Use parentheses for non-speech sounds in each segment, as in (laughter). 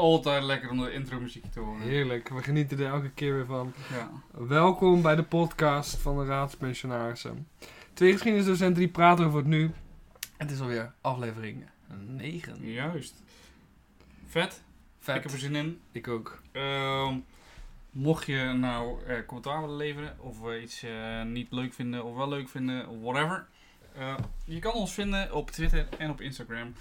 altijd lekker om de intro muziek te horen. Heerlijk, we genieten er elke keer weer van. Ja. Welkom bij de podcast van de Raadspensionarissen. Twee geschiedenisdocenten die praten over het nu. Het is alweer aflevering 9. Juist. Vet. Vet. Ik heb er zin in. Ik ook. Ehm, mocht je nou eh, commentaar willen leveren, of we iets eh, niet leuk vinden, of wel leuk vinden, of whatever. je kan ons vinden op Twitter en op Instagram.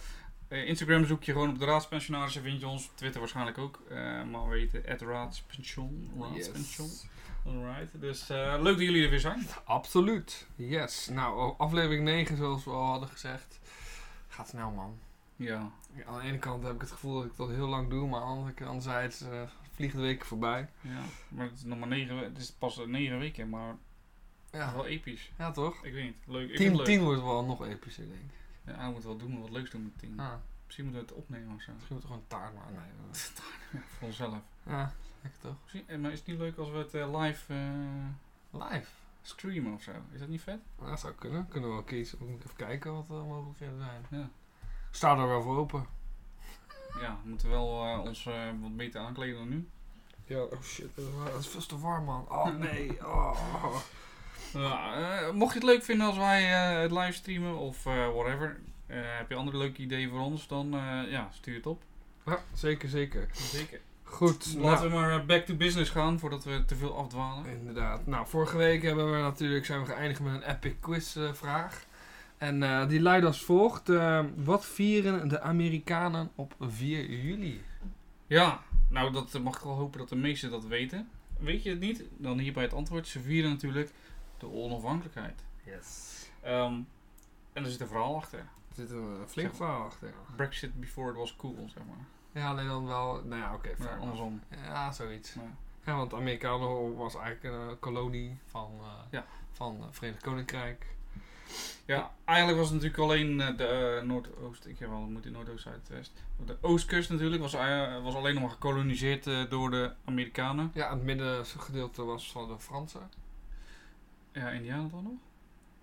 Eh, Instagram zoek je gewoon op de Raadspensionarissen, vind je ons. Twitter waarschijnlijk ook. eh, maar we weten at Raadspension. Raadspension. Yes. Alright. Dus eh, leuk dat jullie er weer zijn. Absoluut. Yes. Nou, aflevering 9, zoals we al hadden gezegd. Gaat snel, man. Ja. Ja, aan de ene kant heb ik het gevoel dat ik dat heel lang doe, maar aan de andere kant anderzijds vliegen de weken voorbij. ja. Maar het is nog maar negen, we- het is pas negen weken, maar Ja, wel episch. ja toch? Ik weet niet. Leuk. Ik vind 10 het leuk. 10 wordt wel nog epischer, denk ik. Ja, we moeten wel doen, wat leuks doen met tien. Ah, Misschien moeten we het opnemen of zo. misschien moet er gewoon taart maar. Nee, (laughs) Ja, voor onszelf. ja, lekker toch? Misschien- eh, Maar is het niet leuk als we het eh, live eh, Live. streamen of zo? Is dat niet vet? Nou, Dat zou kunnen. Kunnen we wel kiezen. We moeten even kijken wat er mogelijkheden zijn. Ja. Sta er wel voor open. Ja, we moeten wel ons wat beter aankleden dan nu. Ja, oh shit. Het is veel te warm, man. Oh (laughs) nee. Oh. Ja, mocht je het leuk vinden als wij eh, het livestreamen of whatever. Eh, heb je andere leuke ideeën voor ons, dan eh, ja, stuur het op. Ja, zeker, zeker. Zeker. Goed. Laten nou, we maar eh, back to business gaan voordat we te veel afdwalen. Inderdaad. Nou, vorige week hebben we natuurlijk, zijn we geëindigd met een epic quiz vraag. En eh, die luidt als volgt. wat vieren de Amerikanen op 4 juli? Ja, nou dat mag ik wel hopen dat de meesten dat weten. Weet je het niet? Dan hierbij het antwoord. Ze vieren natuurlijk de onafhankelijkheid. Yes. Ehm, en er zit een verhaal achter. Zit een flink verhaal achter. Brexit before it was cool, zeg maar. Ja, alleen dan wel... Nou ja, oké. Enough. andersom. Ja, zoiets. Ja. Ja, want Amerikanen was eigenlijk een eh, kolonie van, eh Ja. van het Verenigd Koninkrijk. Ja, eigenlijk was het natuurlijk alleen eh, de Noordoost. Ik heb wel, moet in Noordoost, Zuidwest. De Oostkust natuurlijk was, was alleen nog maar gekoloniseerd door de Amerikanen. Ja, het middengedeelte was van de Fransen. Ja, Indianen dan nog?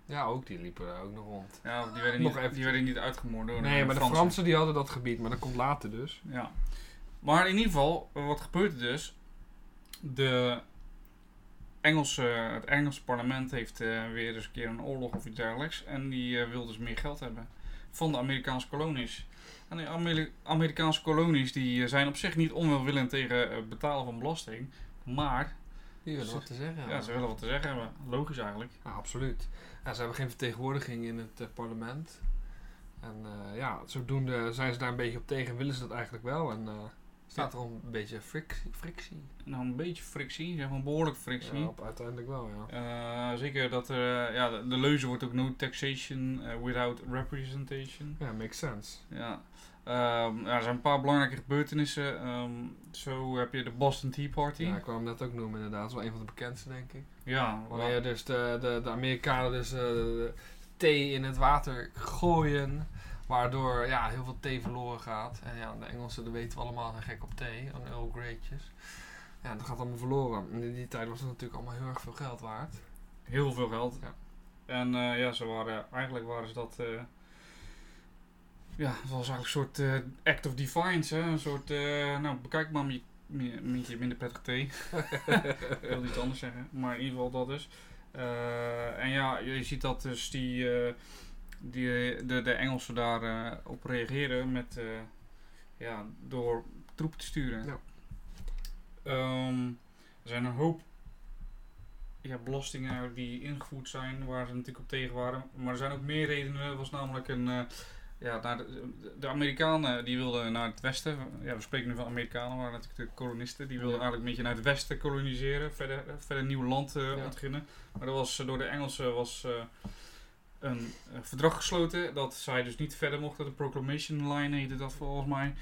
Ja, ook. Die liepen daar ook nog rond. Ja, die werden Nog niet, eventjes. die werden niet uitgemoord door Nee, maar de Fransen. Die hadden dat gebied, maar dat komt later dus. Ja. Maar in ieder geval, wat gebeurt er dus? De Engelse, het Engelse parlement heeft eh, weer eens een keer een oorlog of iets dergelijks. En die eh, wil dus meer geld hebben van de Amerikaanse kolonies. En de Ameri- Amerikaanse kolonies die eh, zijn op zich niet onwelwillend tegen het betalen van belasting. Maar Die willen wat te zeggen. ja, ze willen wat te zeggen hebben. Logisch eigenlijk. Ja, absoluut. Ja, ze hebben geen vertegenwoordiging in het eh, parlement. En eh, ja, zodoende zijn ze daar een beetje op tegen. Willen ze dat eigenlijk wel? En eh, staat er al een beetje frictie. frictie. Nou, een beetje frictie, zeg maar behoorlijk frictie. Ja, op, uiteindelijk wel, ja. Zeker dat er, ja, de, de leuze wordt ook no taxation without representation. Ja, makes sense. Ja. Ja, er zijn een paar belangrijke gebeurtenissen. Ehm, zo heb je de Boston Tea Party. Ja, ik wou hem net ook noemen inderdaad. Dat is wel een van de bekendste, denk ik. Ja, Wanneer dus de, de, de Amerikanen dus eh, de thee in het water gooien. Waardoor ja, heel veel thee verloren gaat. En ja, de Engelsen, dat weten we allemaal, zijn gek op thee. Aan Earl Grey'tjes. Ja, dat gaat allemaal verloren. En in die tijd was het natuurlijk allemaal heel erg veel geld waard. heel veel geld. Ja. En eh, ja, ze waren, eigenlijk waren ze dat... eh, ja, het was eigenlijk een soort eh, act of defiance. Hè? Een soort, eh, nou bekijk maar je, met je minder prettige thee. ik wil iets anders zeggen, maar in ieder geval dat dus. Eh, en ja, je ziet dat dus die, die, de, de Engelsen daar eh, op reageren met, ja, door troepen te sturen. Ja. Ehm, er zijn een hoop ja, belastingen die ingevoerd zijn, waar ze natuurlijk op tegen waren. Maar er zijn ook meer redenen. Er was namelijk een... ja, naar de, de Amerikanen die wilden naar het westen. Ja, we spreken nu van Amerikanen, waren natuurlijk de kolonisten. Die wilden Ja. eigenlijk een beetje naar het westen koloniseren, verder, verder nieuw land Ja. ontginnen. Maar dat was, eh, door de Engelsen was eh, een verdrag gesloten dat zij dus niet verder mochten. De Proclamation Line heette dat volgens mij.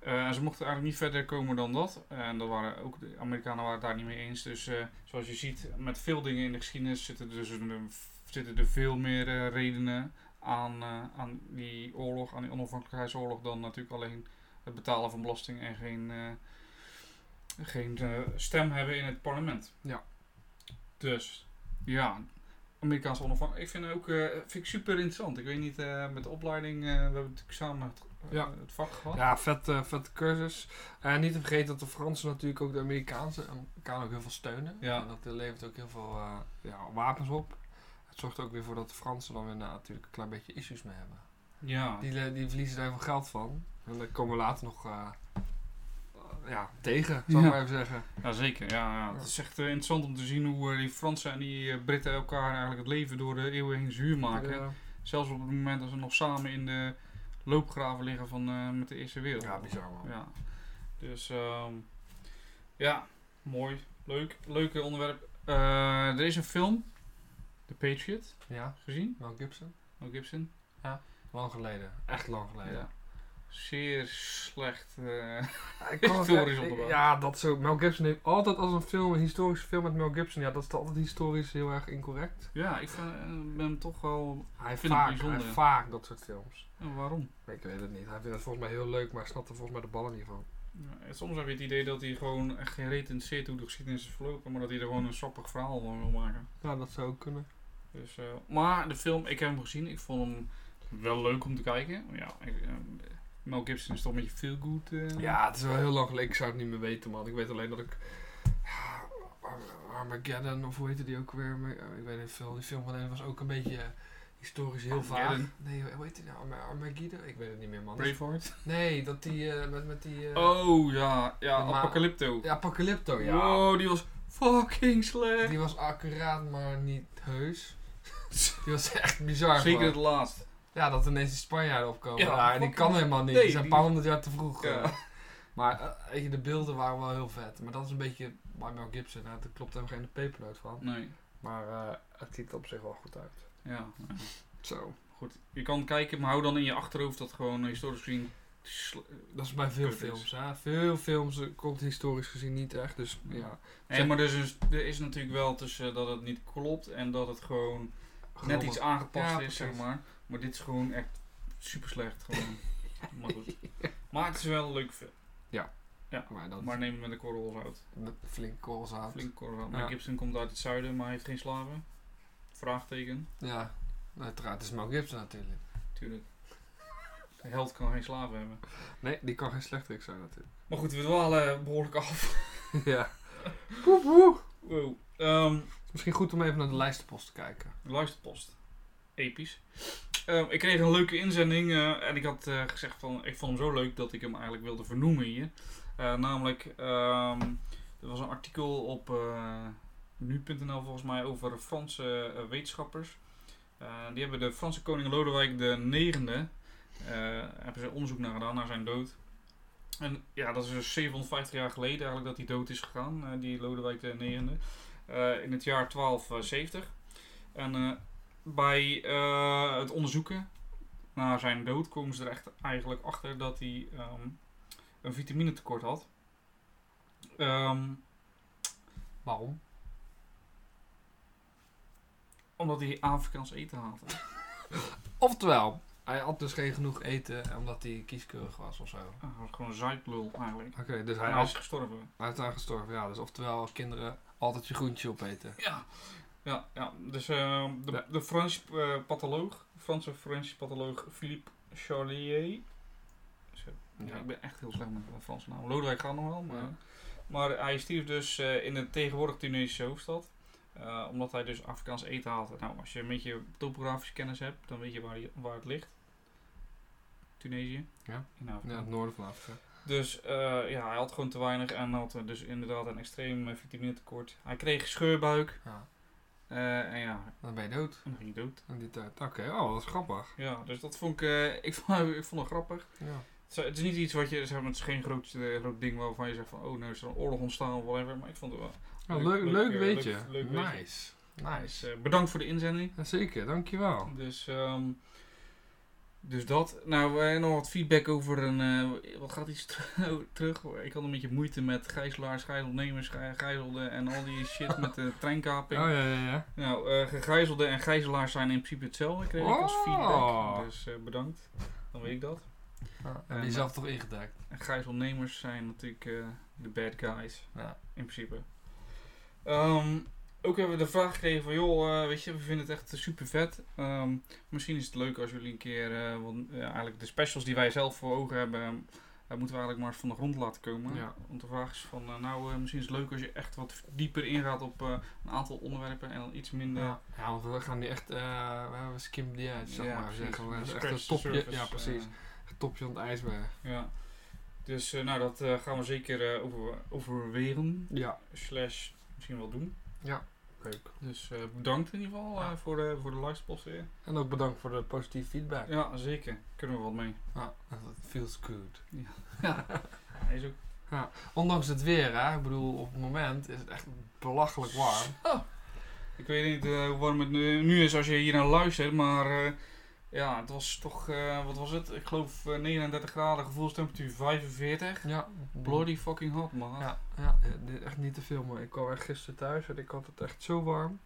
En ze mochten eigenlijk niet verder komen dan dat. En dat waren ook de Amerikanen waren het daar niet mee eens. Dus zoals je ziet, met veel dingen in de geschiedenis zitten er, dus een, zitten er veel meer redenen aan, eh, aan die oorlog, aan die onafhankelijkheidsoorlog, dan natuurlijk alleen het betalen van belasting en geen, eh, geen eh, stem hebben in het parlement. Ja. Dus, ja, Amerikaanse onafhankelijkheid. Ik vind het ook vind ik super interessant. Ik weet niet, met de opleiding, eh, we hebben natuurlijk samen Ja. het vak gehad. Ja, vet, vette cursus. En niet te vergeten dat de Fransen natuurlijk ook de Amerikaanse Amerikanen ook heel veel steunen. Ja. En dat levert ook heel veel ja, wapens op. Het zorgt ook weer voor dat de Fransen dan weer natuurlijk een klein beetje issues mee hebben. Ja. Die, eh, die verliezen daar veel geld van. En daar komen we later nog eh, ja, tegen, zal ik Ja. maar even zeggen. Ja, zeker. Ja, ja. Het is echt eh, interessant om te zien hoe die Fransen en die Britten elkaar eigenlijk het leven door de eeuwen heen zuur maken. Ja. Zelfs op het moment dat ze nog samen in de loopgraven liggen van, met de Eerste Wereldoorlog. Ja, bizar man. Ja. Dus ehm, ja, mooi. Leuk. Leuke onderwerp. Er is een film, The Patriot, Ja, gezien. Mel Gibson. Mel Gibson. Lang geleden. Echt lang geleden. Ja. Zeer slecht. Ja, het- (laughs) Historisch onderbouwd. Ja, dat zo. Mel Gibson heeft altijd als een film, een historische film met Mel Gibson, ja, dat is altijd historisch heel erg incorrect. ja, ik eh, ben hem toch wel... Hij heeft, vind het vaak, bijzonder. vaak dat soort films. eh, waarom? Ik weet het niet. Hij vindt het volgens mij heel leuk, maar snapt er volgens mij de ballen niet van. Ja, soms heb je het idee dat hij gewoon echt geen reet hoe de geschiedenis is verlopen, maar dat hij er gewoon een sappig verhaal van wil maken. Ja, dat zou ook kunnen. Dus, eh, maar de film, ik heb hem gezien, ik vond hem wel leuk om te kijken. Ja, ik, eh, Mel Gibson is toch een beetje feel good. eh. Ja, het is wel heel lang geleden. Ik zou het niet meer weten, man. Ik weet alleen dat ik... Ja, Armageddon, of hoe heette die ook weer? Ik weet niet veel. Die film van hem was ook een beetje historisch heel vaag. Nee, hoe heet die nou? Arma- Armageddon? Ik weet het niet meer, man. Braveheart. Nee, dat die met, met die... Oh ja, ja, Apocalypto. Ja, Apocalypto, ja. Wow, die was fucking slecht. Die was accuraat, maar niet heus. (laughs) Die was echt bizar. Zeker het laatst. Ja, dat ineens die Spanjaarden opkomen. Ja, Ja, en die kan helemaal niet. Nee, die zijn een paar honderd jaar te vroeg. Ja. eh. Maar eh, weet je, de beelden waren wel heel vet. Maar dat is een beetje bij Mel Gibson. Hè. Er klopt helemaal geen pepernoot van. Nee. Maar eh, het ziet er op zich wel goed uit. Ja. Zo. goed. Je kan kijken, maar hou dan in je achterhoofd dat gewoon historisch gezien... Dat is bij veel films. Hè. Veel films komt historisch gezien niet echt. Dus ja. Nee, maar dus- er is natuurlijk wel tussen dat het niet klopt en dat het gewoon net iets aangepast Ja, is, zeg maar. Maar dit is gewoon echt super slecht. Gewoon. (laughs) maar goed. Maar het is wel een leuke film. Maar dat Maar neem het met een korrel zout. met flink koolzout. Flink korrel zout. Ja. Mel Gibson komt uit het zuiden, maar hij heeft geen slaven. Vraagteken. Ja, uiteraard. Is Mel Gibson natuurlijk. Tuurlijk. De held kan geen slaven hebben. Nee, die kan geen slechterik zijn natuurlijk. Maar goed, we dwalen behoorlijk af. (laughs) ja. Poep, poep. Wow. Is misschien goed om even naar de lijstenpost te kijken. Luisterpost. Episch. Ehm, ik kreeg een leuke inzending eh, en ik had eh, gezegd van, ik vond hem zo leuk dat ik hem eigenlijk wilde vernoemen hier. Eh, namelijk, ehm, er was een artikel op nu.nl volgens mij over Franse wetenschappers. Die hebben de Franse koning Lodewijk de negende, eh, hebben ze onderzoek naar gedaan, naar zijn dood. En ja, dat is dus 750 jaar geleden eigenlijk dat hij dood is gegaan, die Lodewijk de. Eh, in het jaar 1270. En eh, bij eh, het onderzoeken naar zijn dood komen ze er echt eigenlijk achter dat hij ehm, een vitaminetekort had. Ehm, Waarom? omdat hij Afrikaans eten haatte. (laughs) Oftewel, hij had dus geen genoeg eten omdat hij kieskeurig was of zo. Hij was gewoon een zuiplul eigenlijk. Oké, dus Hij, is gestorven. hij is aan gestorven. Ja, dus oftewel kinderen altijd je groentje opeten. Ja, ja, ja. dus ehm, de, Ja. de Franse eh, patholoog, Franse Franse patholoog Philippe Charlier. Zo. Ja, ik ben echt heel slecht met Franse naam. Lodewijk gaat nog wel, maar... Ja. Maar hij stierf dus eh, in de tegenwoordig Tunesische hoofdstad. Eh, omdat hij dus Afrikaans eten haalde. Nou, als je een beetje topografische kennis hebt, dan weet je waar, die- waar het ligt. Tunesië. Ja. In Afrika. Ja, het noorden van Afrika. Dus eh, ja, hij had gewoon te weinig en had eh, dus inderdaad een extreem uh, vitaminetekort. Hij kreeg scheurbuik. Ja, en ja, dan ben je dood en dan ging hij dood. in die tijd. Oké, oh, dat is grappig. Ja, dus dat vond ik, ik, vond, (laughs) ik vond het grappig. Ja. Het is, niet iets wat je, zeg maar, het is geen groot, groot ding waarvan je zegt van, oh, nou is er een oorlog ontstaan of whatever. Maar ik vond het wel, Oh, Leuk- leuk, eh, weet je. leuk nice. Dus, Nice. eh, bedankt voor de inzending. Zeker, dankjewel. Dus, ehm, dus dat. Nou, eh, nog wat feedback over een. eh, wat gaat iets (laughs) tr- terug? Ik had een beetje moeite met gijzelaars, gijzelnemers, gij- gijzelden en al die shit met de (laughs) treinkaping. Oh ja, ja, ja. Nou, eh gegijzelden en gijzelaars zijn in principe hetzelfde, kreeg ik als Oh. feedback. Dus eh, bedankt. Dan weet ik dat. Ah, En, je jezelf toch ingedekt? En gijzelnemers zijn natuurlijk de bad guys, Ja. in principe. Ehm, ook hebben we de vraag gekregen van, joh, eh, weet je, we vinden het echt super vet. Ehm, misschien is het leuk als jullie een keer, eh, want, ja, eigenlijk de specials die wij zelf voor ogen hebben, eh, moeten we eigenlijk maar van de grond laten komen. Ja. Want de vraag is van, eh, nou, eh, misschien is het leuk als je echt wat dieper ingaat op eh, een aantal onderwerpen en dan iets minder... Ja, ja, want we gaan nu echt, eh we hebben skimmen die uit, zeg maar zeggen. We echt een topje, ja precies, eh, een topje van het ijsberg. ja. Dus eh, nou, dat eh, gaan we zeker eh, over, overwegen. Ja, Slash misschien wel doen. leuk. Dus eh, bedankt in ieder geval eh, Ja. voor de, voor de livespots weer. En ook bedankt voor de positieve feedback. Ja, zeker. Kunnen we wat mee. Ja, it feels good. (laughs) Hij is ook Ondanks het weer, hè. Ik bedoel, op het moment is het echt belachelijk warm. Ik weet niet eh, hoe warm het nu, nu is als je hier naar luistert, maar eh, ja, het was toch, eh, wat was het? Ik geloof eh, 39 graden, gevoelstemperatuur 45. Ja. Bloody fucking hot, man. Ja, eh, echt niet te filmen. Ik kwam echt gisteren thuis en ik had het echt zo warm.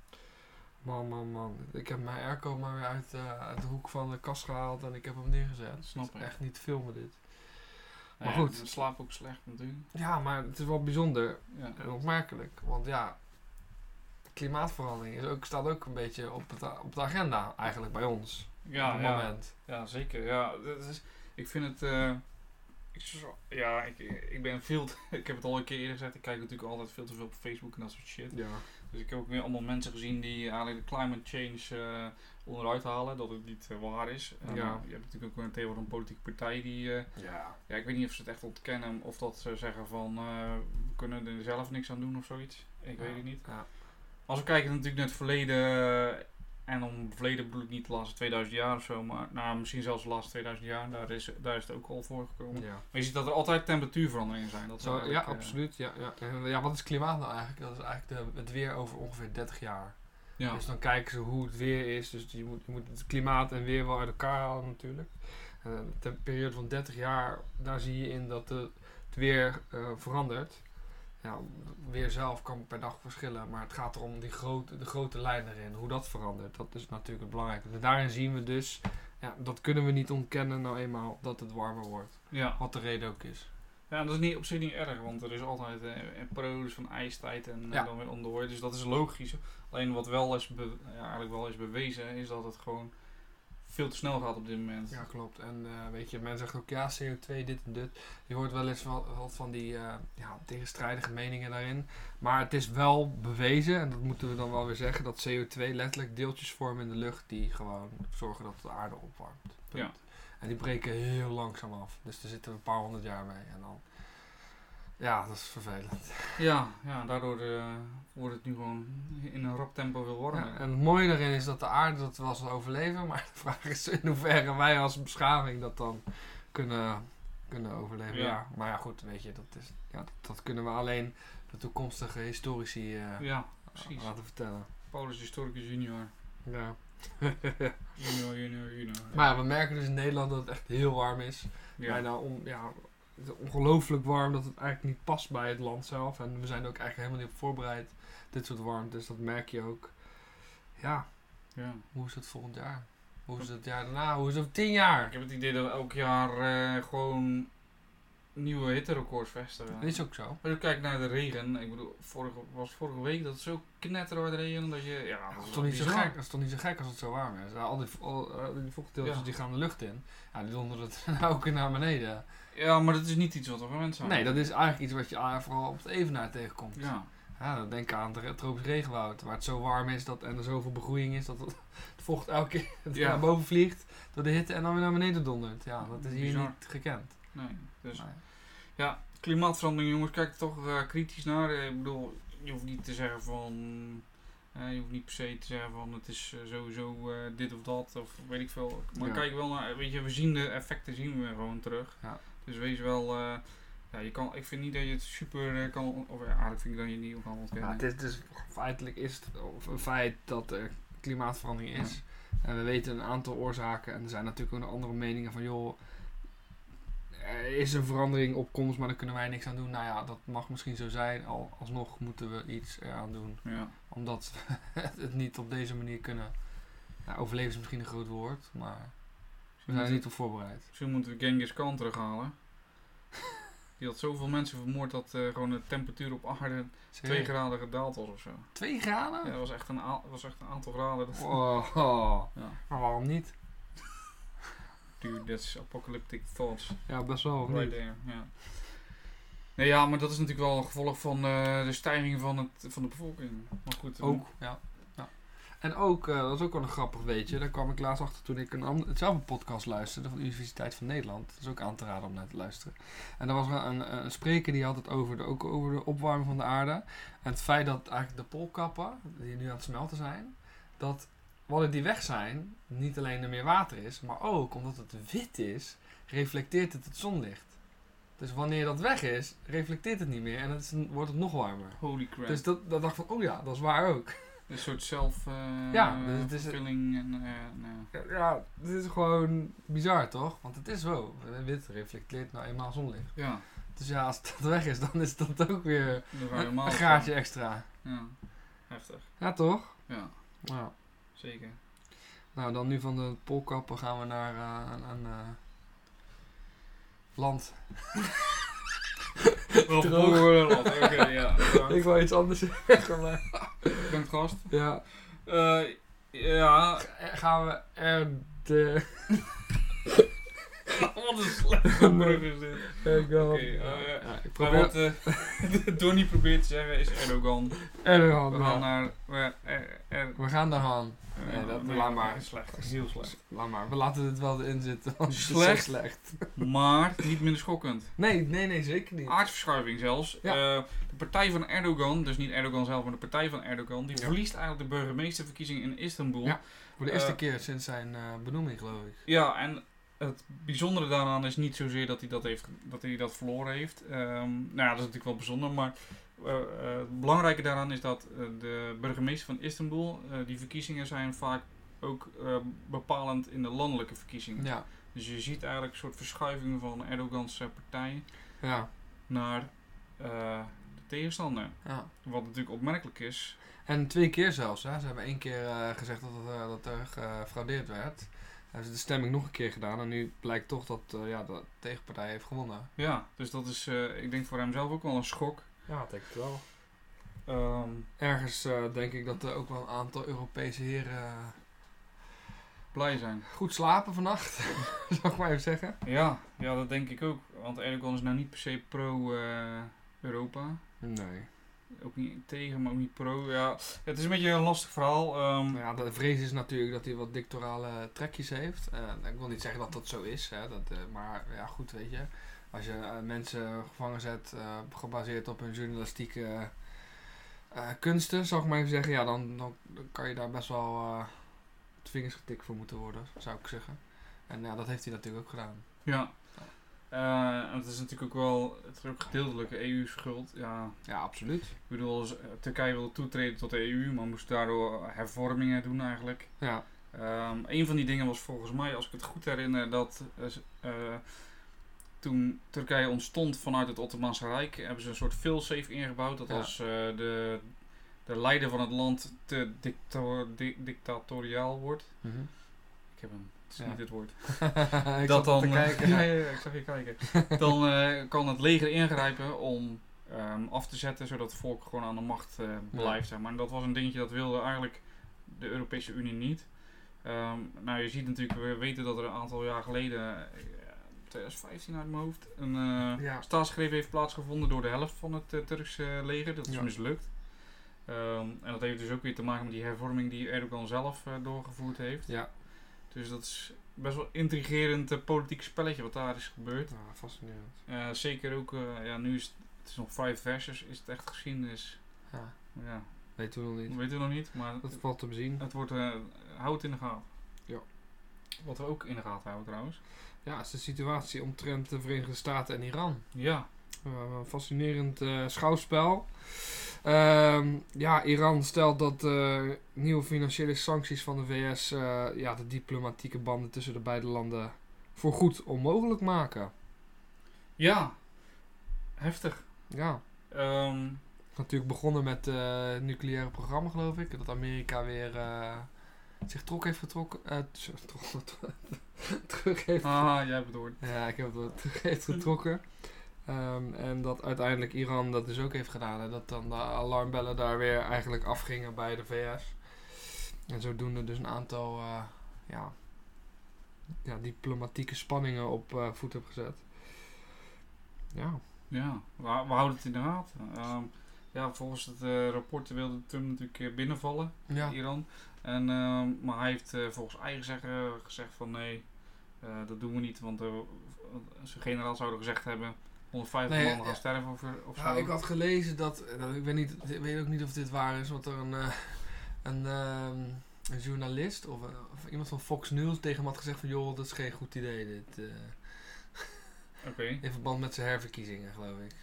Man, man, man. Ik heb mijn airco maar weer uit, eh, uit de hoek van de kast gehaald en ik heb hem neergezet. Snap ik. echt niet te filmen dit. Maar goed. Ik slaap ook slecht natuurlijk. Ja, maar het is wel bijzonder Ja. en opmerkelijk. Want ja, klimaatverandering is ook, staat ook een beetje op, het, op de agenda eigenlijk bij ons. Ja, op het ja, moment. ja, zeker. Ja, dat is, ik vind het, eh, ik, ja, ik, ik ben veel, (laughs) ik heb het al een keer eerder gezegd, ik kijk natuurlijk altijd veel te veel op Facebook en dat soort shit. Ja. Dus ik heb ook weer allemaal mensen gezien die eigenlijk de climate change eh, onderuit halen, dat het niet eh, waar is. En, Ja. je hebt natuurlijk ook een tegenwoordig een politieke partij die, Ja. ja, ik weet niet of ze het echt ontkennen of dat ze zeggen van we kunnen er zelf niks aan doen of zoiets. Ik weet het niet. Ja. Als we kijken natuurlijk naar het verleden, en om verleden bedoel ik niet de laatste 2000 jaar of zo, maar nou, misschien zelfs de laatste 2000 jaar, daar is, daar is het ook al voor gekomen. Ja. Maar je ziet dat er altijd temperatuurveranderingen zijn. Dat ja, eh, absoluut. Ja, ja. En, ja, wat is klimaat nou eigenlijk? Dat is eigenlijk de, het weer over ongeveer 30 jaar. ja. Dus dan kijken ze hoe het weer is. Dus je moet, je moet het klimaat en weer wel uit elkaar halen natuurlijk. En de periode van 30 jaar, daar zie je in dat de, het weer eh, verandert. Ja, weer zelf kan per dag verschillen, maar het gaat erom die grote, de grote lijn erin, hoe dat verandert. Dat is natuurlijk het belangrijke. En daarin zien we dus, ja, dat kunnen we niet ontkennen nou eenmaal, dat het warmer wordt. ja. Wat de reden ook is. Ja, dat is niet, op zich niet erg, want er is altijd eh, een periodes van ijstijd en eh, Ja. dan weer onderhoor. Dus dat is logisch. Alleen wat wel is, ja, eigenlijk wel is bewezen, is dat het gewoon veel te snel gaat op dit moment. Ja, klopt. En eh, weet je, men zegt ook ja, CO2, dit en dit. Je hoort wel eens wat, wat van die eh, ja, tegenstrijdige meningen daarin. Maar het is wel bewezen, en dat moeten we dan wel weer zeggen, dat CO2 letterlijk deeltjes vormen in de lucht die gewoon zorgen dat de aarde opwarmt. Punt. Ja. En die breken heel langzaam af. Dus daar zitten we een paar honderd jaar mee. En dan, ja, dat is vervelend. Ja, ja daardoor eh, wordt het nu gewoon in een rap tempo warmer. Ja, en het mooie daarin is dat de aarde dat wel zal overleven. Maar de vraag is in hoeverre wij als beschaving dat dan kunnen, kunnen overleven. Ja. Ja. Maar ja, goed, weet je, dat, is, ja, dat, dat kunnen we alleen de toekomstige historici eh, Ja, precies. laten vertellen. Paulus Historicus junior. Ja. (laughs) Junior, junior, junior. maar ja, we merken dus in Nederland dat het echt heel warm is. ja. Bijna on, ja, het is ongelooflijk warm dat het eigenlijk niet past bij het land zelf. En we zijn er ook eigenlijk helemaal niet op voorbereid. Dit soort warmte, dus dat merk je ook. Ja, ja. hoe is het volgend jaar? Hoe is het jaar daarna? Hoe is het over tien jaar? Ik heb het idee dat we elk jaar eh, gewoon nieuwe hitterecords vestigen. Dat is ook zo. Als je kijkt naar de regen, ik bedoel, vorige, was vorige week dat het zo knetterhard regen dat je, ja, Dat is toch niet zo gek? Dat is toch niet zo gek als het zo warm is? Al die, al, eh, die vochtdeeltjes Ja. die gaan de lucht in. Ja, die donderen het (laughs) ook naar beneden. Ja, maar dat is niet iets wat we gewend zijn. Nee, dat is eigenlijk iets wat je vooral op het evenaar tegenkomt. Ja, Ja, dan denk aan het tropisch regenwoud, waar het zo warm is dat, en er zoveel begroeiing is dat het, (laughs) het vocht elke keer (laughs) Ja. naar boven vliegt door de hitte en dan weer naar beneden dondert. Ja, dat is hier niet gekend. nee. Dus Nee. ja, klimaatverandering jongens, kijk er toch eh, kritisch naar. Eh, Ik bedoel, je hoeft niet te zeggen van, eh, je hoeft niet per se te zeggen van het is sowieso dit of dat of weet ik veel. Maar Ja. kijk wel naar, weet je, we zien de effecten zien we gewoon terug. Ja. Dus wees wel, eh, ja, je kan, ik vind niet dat je het super eh, kan, of ja, eigenlijk vind ik dat je het niet kan ontkennen. Ja, het is dus feitelijk is het of een feit dat er klimaatverandering is. En we weten een aantal oorzaken. En er zijn natuurlijk ook andere meningen van joh. Er is een verandering op komst, maar daar kunnen wij niks aan doen. Nou ja, dat mag misschien zo zijn. Al, alsnog moeten we iets eraan doen. Ja. Omdat we (laughs) het niet op deze manier kunnen. Nou, overleven is misschien een groot woord, maar we zijn er niet op voorbereid. Misschien moeten we Genghis Khan terughalen. (laughs) Die had zoveel mensen vermoord dat eh, gewoon de temperatuur op aarde 2 Serieus? graden gedaald was of zo. Twee graden? Ja, dat was echt een, was echt een aantal graden. Dat, (laughs) ja. maar waarom niet? Dude, that's apocalyptic thoughts. Ja, best wel, Right there, ja. Nee, ja, maar dat is natuurlijk wel een gevolg van eh, de stijging van, het, van de bevolking. Maar goed. eh, Ook, ja. En ook, eh, dat is ook wel een grappig weetje. Daar kwam ik laatst achter toen ik een hetzelfde podcast luisterde van de Universiteit van Nederland. Dat is ook aan te raden om naar te luisteren. En daar was een, een spreker die had het over de, ook over de opwarming van de aarde. En het feit dat eigenlijk de poolkappen, die nu aan het smelten zijn, dat wanneer die weg zijn, niet alleen er meer water is, maar ook omdat het wit is, reflecteert het het zonlicht. Dus wanneer dat weg is, reflecteert het niet meer en het is, wordt het nog warmer. Holy crap. Dus dat, dat dacht ik van, oh ja, dat is waar ook. Een soort zelf eh Ja, dus het is- en eh, nou, Ja, dit is gewoon bizar toch? Want het is zo. Wit reflecteert nou eenmaal zonlicht. ja, Dus ja, als dat weg is, dan is dat ook weer een, graadje extra. Ja, heftig. Ja, toch? Ja, Ja. zeker. Nou, dan nu van de polkappen gaan we naar eh, een, een land. (laughs) Wel voorbeeld, Oké, ja. (laughs) Ik wil iets anders (laughs) zeggen, maar... Bedankt gast. Ja. Eh, ja, Gaan we er de... (laughs) wat een slechte brug is dit. Erdogan. Oké, eh, ja, ik probeer... wat eh (laughs) Donnie probeert te zeggen is Erdogan. Erdogan, We gaan naar... We, er, er, We gaan daaraan. Nee, dat- laat maar. Slecht, heel slecht. Laat maar, we laten dit wel erin zitten. het Slecht? slecht. (laughs) Maar niet minder schokkend. Nee, nee, nee, zeker niet. Aardverschuiving zelfs. Ja. Eh, de partij van Erdogan, dus niet Erdogan zelf, maar de partij van Erdogan, die Ja. verliest eigenlijk de burgemeesterverkiezing in Istanbul. Ja. Voor de eerste keer sinds zijn eh, benoeming, geloof ik. Ja, en het bijzondere daaraan is niet zozeer dat hij dat, heeft, dat, hij dat verloren heeft. Ehm, nou ja, dat is natuurlijk wel bijzonder, maar eh, het belangrijke daaraan is dat eh, de burgemeester van Istanbul, die verkiezingen zijn vaak ook bepalend in de landelijke verkiezingen. Ja, Dus je ziet eigenlijk een soort verschuiving van Erdogans partij ja, naar de tegenstander. ja. Wat natuurlijk opmerkelijk is. En twee keer zelfs. Hè. Ze hebben één keer gezegd dat, dat er gefraudeerd werd. Hebben ze de stemming nog een keer gedaan. En nu blijkt toch dat eh, ja, de tegenpartij heeft gewonnen. Ja, dus dat is, eh, ik denk voor hem zelf ook wel een schok. Ja, dat denk ik wel. Ehm, Ergens eh, denk ik dat er ook wel een aantal Europese heren blij zijn. goed slapen vannacht. (laughs) Zal ik maar even zeggen. Ja, ja, dat denk ik ook. Want Erdogan is nou niet per se pro-Europa. Nee. Ook niet tegen, maar ook niet pro. Ja, het is een beetje een lastig verhaal. Ehm, ja, de vrees is natuurlijk dat hij wat dictorale trekjes heeft. Eh, ik wil niet zeggen dat dat zo is, hè, dat, eh, maar ja, goed, weet je. Als je eh, mensen gevangen zet gebaseerd op hun journalistieke kunsten, zal ik maar even zeggen, ja, dan, dan kan je daar best wel de vingers getikt voor moeten worden, zou ik zeggen. En ja, dat heeft hij natuurlijk ook gedaan. Ja. Eh, en het is natuurlijk ook wel, het is ook gedeeltelijk EU-schuld. Ja, Ja, absoluut. ik bedoel, z- Turkije wilde toetreden tot de EU, maar moest daardoor hervormingen doen eigenlijk. Ja, Ehm, een van die dingen was volgens mij, als ik het goed herinner, dat eh, eh, toen Turkije ontstond vanuit het Ottomaanse Rijk, hebben ze een soort failsafe ingebouwd. Dat Ja. als eh, de, de leider van het land te dictator, di- dictatoriaal wordt. Mhm. Ik heb het is Ja. niet het woord. (laughs) ik dat dan, te eh, kijken. (laughs) ja, ja, ik zag je kijken. dan eh, kan het leger ingrijpen om ehm, af te zetten, zodat het volk gewoon aan de macht eh, blijft. Zeg maar. En dat was een dingetje dat wilde eigenlijk de Europese Unie niet. Ehm, nou, je ziet natuurlijk, we weten dat er een aantal jaar geleden, eh, 2015 uit mijn hoofd, een Ja. staatsgreep heeft plaatsgevonden door de helft van het Turkse leger. Dat is mislukt. Ehm, en dat heeft dus ook weer te maken met die hervorming die Erdogan zelf doorgevoerd heeft. Ja, Dus dat is best wel intrigerend eh, politiek spelletje wat daar is gebeurd. ja fascinerend. Eh, zeker ook, eh, ja, nu is het, het is nog vijf versus, is het echt geschiedenis. Ja, Ja, weten we nog niet. dat weten we nog niet, maar Dat valt te bezien. het wordt, houd het in de gaten. Ja. Wat we ook in de gaten houden trouwens. Ja, is de situatie omtrent de Verenigde Staten en Iran. Ja, fascinerend eh, schouwspel. Ehm, ja, Iran stelt dat eh, nieuwe financiële sancties van de VS eh, ja, de diplomatieke banden tussen de beide landen voorgoed onmogelijk maken. ja, heftig. Ja, Ehm, natuurlijk begonnen met eh, het nucleaire programma, geloof ik. Dat Amerika weer eh, zich trok heeft getrokken. eh, (laughs) terug heeft ah, jij hebt het woord. Ja, ik heb het terug heeft getrokken. Ehm, en dat uiteindelijk Iran dat dus ook heeft gedaan. En dat dan de alarmbellen daar weer eigenlijk afgingen bij de VS. En zodoende dus een aantal eh, ja, ja, diplomatieke spanningen op eh, voet heb gezet. Ja. Ja, we, we houden het in de gaten. Ehm, ja, volgens het eh, rapport wilde Trump natuurlijk binnenvallen, Ja. Iran. En, ehm, maar hij heeft volgens eigen zeggen gezegd van nee, dat doen we niet. Want zijn generaal zouden gezegd hebben 150 Nee, man gaan ja. sterven of, zo. ik had gelezen dat, eh, ik weet, niet, ik weet ook niet of dit waar is, want er een, eh, een, ehm, een journalist of, een- of iemand van Fox News tegen hem had gezegd van joh, dat is geen goed idee dit. eh, (laughs) in verband met zijn herverkiezingen, geloof ik.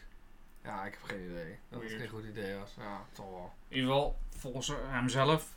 Ja, ik heb geen idee. Dat het geen goed idee was. Ja, toch wel. In ieder geval, volgens hemzelf,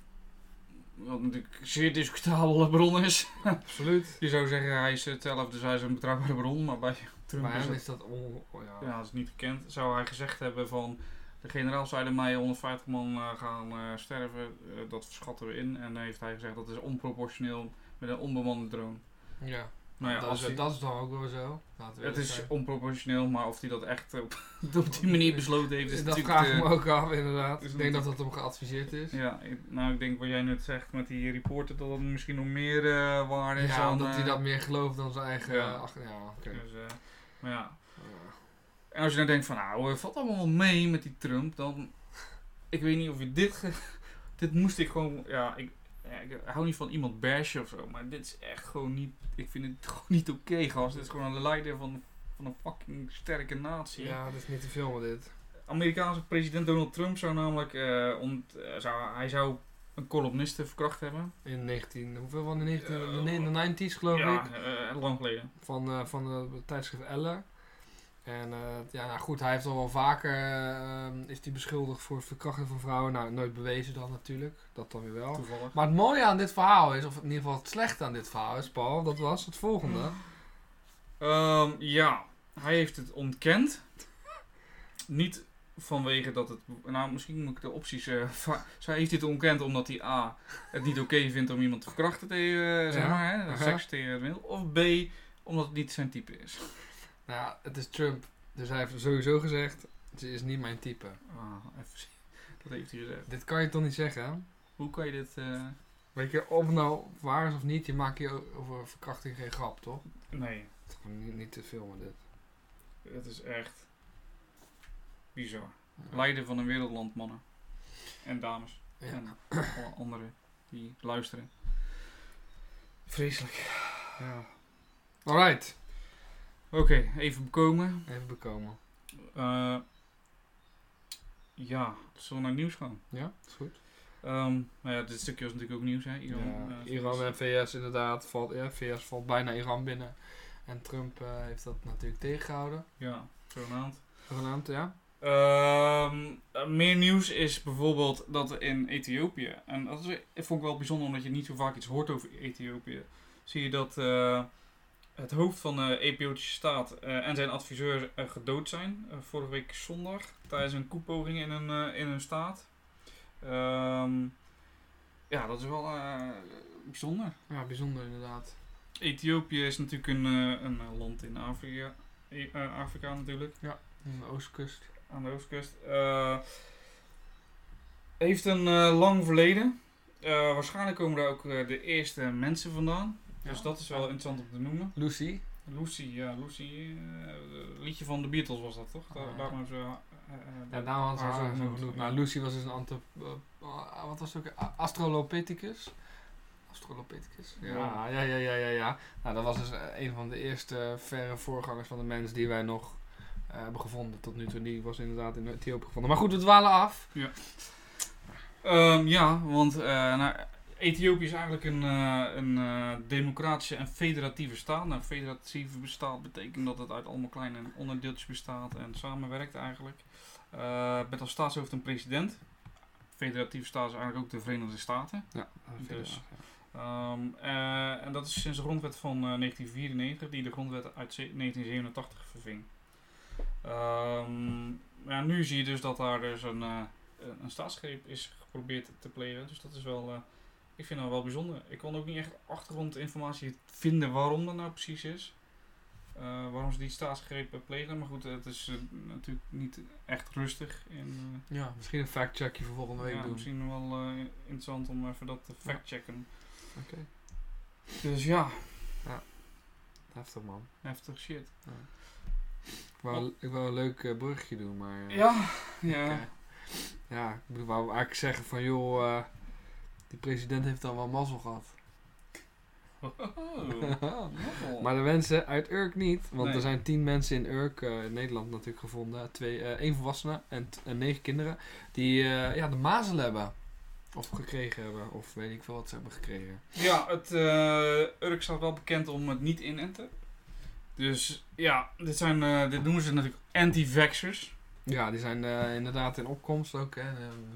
wat natuurlijk een zeer discutabele bron is. (laughs) Absoluut. Je zou zeggen hij is zelf, dus hij is een betrouwbare bron. Maar bij Trump Maar is hem het is dat on, oh ja. Ja, dat is niet bekend. Zou hij gezegd hebben van... De generaal zeiden mij 150 man eh, gaan eh, sterven. eh, dat verschatten we in. En dan heeft hij gezegd dat is onproportioneel met een onbemande drone. Ja. Nou ja, dat, als is, dat is dan ook wel zo. Laten we het is onproportioneel, maar of hij dat echt op, (laughs) op die manier besloten heeft, is dat vraag ik me ook af, inderdaad. Ik denk dat dat hem geadviseerd is. Ja, ik- nou ik denk wat jij net zegt met die reporter, dat dat misschien nog meer eh waarde is Ja, dan... omdat hij eh, dat meer gelooft dan zijn eigen... ja. ach, ja, oké. dus, eh, maar ja. En als je dan denkt van nou, valt allemaal wel mee met die Trump, dan... Ik weet niet of je dit... (laughs) dit moest ik gewoon... Ja, ik, ja, ik hou niet van iemand bashen of zo, maar dit is echt gewoon niet... Ik vind het (laughs) gewoon niet oké, gast. Dit is gewoon een leider van, van een fucking sterke natie. Ja, dat is niet te filmen dit. Amerikaanse president Donald Trump zou namelijk... eh, ont- eh, zou, hij zou een columniste verkracht hebben. In 19... Hoeveel van de 19... Eh, de, ne- de 90s geloof ja, ik. eh, lang geleden. Van, van het tijdschrift Elle. En eh, ja, nou goed, hij heeft al wel vaker... eh, is hij beschuldigd voor het verkrachten van vrouwen. Nou, nooit bewezen dan natuurlijk. Dat dan weer wel. Toevallig. Maar het mooie aan dit verhaal is, of in ieder geval het slechte aan dit verhaal is, Paul, dat was het volgende. Ehm, ja, hij heeft het ontkend. Niet vanwege dat het. Nou, misschien moet ik de opties. eh va- Zij heeft dit ontkend omdat hij A. het niet oké vindt om iemand te verkrachten tegen. eh, zeg Ja, maar, hè, seks tegen het middel. Of B. omdat het niet zijn type is. Nou ja, het is Trump. Dus hij heeft sowieso gezegd, ze is niet mijn type. Ah, even zien. Dat heeft hij gezegd. Dit kan je toch niet zeggen? Hoe kan je dit. eh, Weet je, of nou waar is of niet, je maakt hier o- over verkrachting geen grap, toch? Nee, niet, niet te filmen dit. het is echt. bizar. Leider van een wereldland, mannen. En dames. Ja. En alle anderen die luisteren. Vreselijk. ja. Alright, Oké, even bekomen. even bekomen. Eh, ja, zullen we naar het nieuws gaan? Ja, is goed. Ehm, nou ja, dit stukje was natuurlijk ook nieuws, hè? Iran, Ja, eh, Iran en VS inderdaad, valt, ja, VS valt bijna Iran binnen. En Trump eh, heeft dat natuurlijk tegengehouden. Ja, zogenaamd. Zogenaamd, ja. Ehm, eh, meer nieuws is bijvoorbeeld dat in Ethiopië, en dat is, vond ik wel bijzonder omdat je niet zo vaak iets hoort over Ethiopië, zie je dat het hoofd van de Ethiopische staat eh, en zijn adviseur eh, gedood zijn. eh, vorige week zondag tijdens een koepoging in een, in een staat. Ehm, ja, dat is wel bijzonder. Ja, bijzonder inderdaad. Ethiopië is natuurlijk een, een land in Afrika, Afrika natuurlijk Aan de oostkust. aan de oostkust. Heeft een lang verleden. Waarschijnlijk komen daar ook de eerste mensen vandaan. Dus Ja. dat is wel interessant om te noemen. Lucy. Lucy, ja, Lucy. eh, liedje van de Beatles was dat toch? Daar, Ah, ja. daarom hebben ze. eh, eh, Ja, daarom hadden ze haar haar zo genoemd. Ja. Nou, Lucy was dus een antro... eh, wat was het ook? A- Australopithecus. Australopithecus. Ja, Ja. ja, ja, ja, ja, ja. Nou, dat was dus een van de eerste verre voorgangers van de mens die wij nog eh, hebben gevonden tot nu toe. Die was inderdaad in Ethiopië gevonden. Maar goed, we dwalen af. Ehm, ja, want eh, nou, Ethiopië is eigenlijk een, eh, een eh, democratische en federatieve staat. Nou, federatieve bestaat betekent dat het uit allemaal kleine onderdeeltjes bestaat en samenwerkt eigenlijk. Eh met als staatshoofd een president. Federatieve staat is eigenlijk ook de Verenigde Staten. Ja, Dus. Ehm, eh, en dat is sinds de grondwet van eh, 1994, die de grondwet uit ze- 1987 verving. Ehm, ja, nu zie je dus dat daar dus een, een- staatsgreep is geprobeerd te plegen. Dus dat is wel, ik vind dat wel bijzonder. Ik kon ook niet echt achtergrondinformatie vinden waarom dat nou precies is. eh, waarom ze die staatsgreep plegen. Maar goed, het is eh, natuurlijk niet echt rustig. En, eh, Ja, misschien een fact-checkje voor volgende week ja, doen. misschien wel interessant om even dat te factchecken. Oké. Dus ja, Heftig man. heftig shit. Ik wou, ik wou een leuk brugje doen, maar... Ja, ja. Ja, ik wou eigenlijk zeggen van joh, die president heeft dan wel mazzel gehad. Oh, (laughs) maar de mensen uit Urk niet, want Nee. er zijn tien mensen in Urk, eh, in Nederland natuurlijk gevonden, twee, eh één volwassene en, negen kinderen, die eh, ja, de mazelen hebben. Of gekregen hebben, of weet ik veel wat ze hebben gekregen. Ja, het eh Urk staat wel bekend om het niet inenten. Dus ja, dit, zijn, eh, dit noemen ze natuurlijk anti-vaxxers. Ja, die zijn eh, inderdaad in opkomst ook, hè,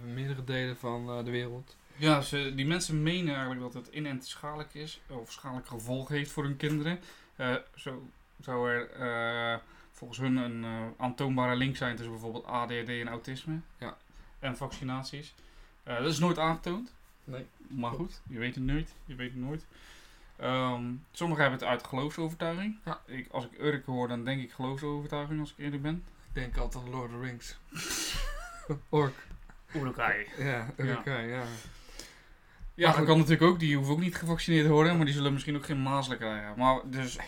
in meerdere delen van eh, de wereld. Ja, ze, die mensen menen eigenlijk dat het inenten schadelijk is, of schadelijke gevolgen heeft voor hun kinderen. Eh, zo zou er eh, volgens hun een eh, aantoonbare link zijn tussen bijvoorbeeld ADHD en autisme. Ja. En vaccinaties. Dat is nooit aangetoond. Nee. Maar goed, je weet het nooit. Je weet het nooit. Ehm, sommigen hebben het uit geloofsovertuiging. Ja. Ik, als ik Urk hoor, dan denk ik geloofsovertuiging als ik eerlijk ben. Ik denk altijd Lord of the Rings. (laughs) Ork. Urukai. Ja, Urkai, ja. Ja, Maar dat kan natuurlijk ook. Die hoeven ook niet gevaccineerd te worden, maar die zullen misschien ook geen mazelen krijgen. Maar dus,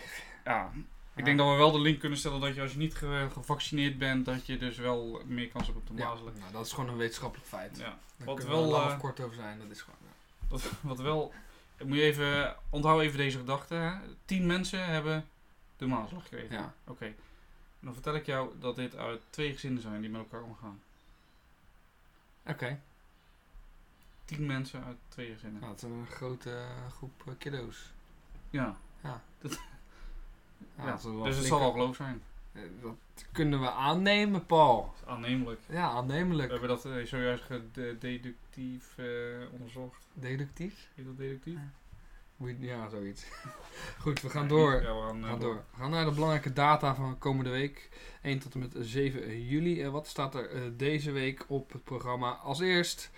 ja. Ik denk dat we wel de link kunnen stellen dat je als je niet ge- gevaccineerd bent, dat je dus wel meer kans hebt op Ja, mazelen. nou, dat is gewoon een wetenschappelijk feit. Ja. Daar Wat wel, we lang eh, kort over zijn, dat is gewoon... ja. Wat, wat wel, moet je even, onthoud even deze gedachte. Hè? Tien mensen hebben de mazelen gekregen. Ja. Oké. Dan vertel ik jou dat dit uit twee gezinnen zijn die met elkaar omgaan. Oké, Tien mensen uit twee gezinnen. nou, het is een grote eh, groep eh, kiddo's. Ja. Ja, (laughs) Ja, dat is wel dus het zal wel geloof zijn. eh, Dat kunnen we aannemen, Paul. Aannemelijk. Ja, We aannemelijk. hebben dat eh, zojuist gedeductief eh, onderzocht. Deductief? Heet dat deductief? Moet je- Ja, zoiets. (laughs) Goed, we gaan door. Ja, we gaan, We gaan door. We gaan naar de belangrijke data van komende week. 1 tot en met 7 juli. En wat staat er deze week op het programma? Als eerst.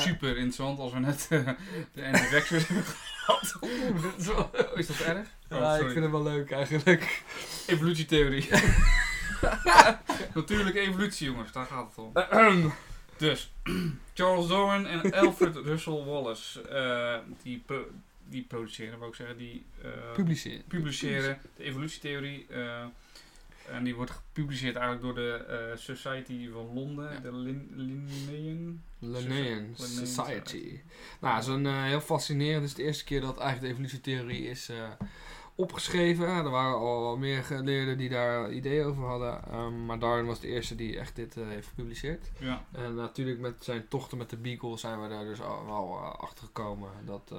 Super interessant als we net eh, de anti-vaxxers hebben gehad. Oh, (laughs) is dat erg? Oh, ja, ik sorry. vind het wel leuk eigenlijk. Evolutietheorie. (laughs) Natuurlijke evolutie, jongens, daar gaat het om. (clears throat) Dus, (clears throat) Charles Darwin en Alfred (laughs) Russel Wallace, eh, die, die produceren, wou ik zeggen, die eh, Publiceren. publiceren de evolutietheorie. En die wordt gepubliceerd eigenlijk door de eh, Society van Londen, Ja. de Lin. Linnaean Linnaean Society. Nou, het is een eh, heel fascinerend. Het is de eerste keer dat eigenlijk de evolutietheorie is eh, opgeschreven. Er waren al meer geleerden die daar ideeën over hadden. Ehm, maar Darwin was de eerste die echt dit heeft gepubliceerd. Ja, En natuurlijk met zijn tochten met de Beagle zijn we daar dus al wel achter gekomen dat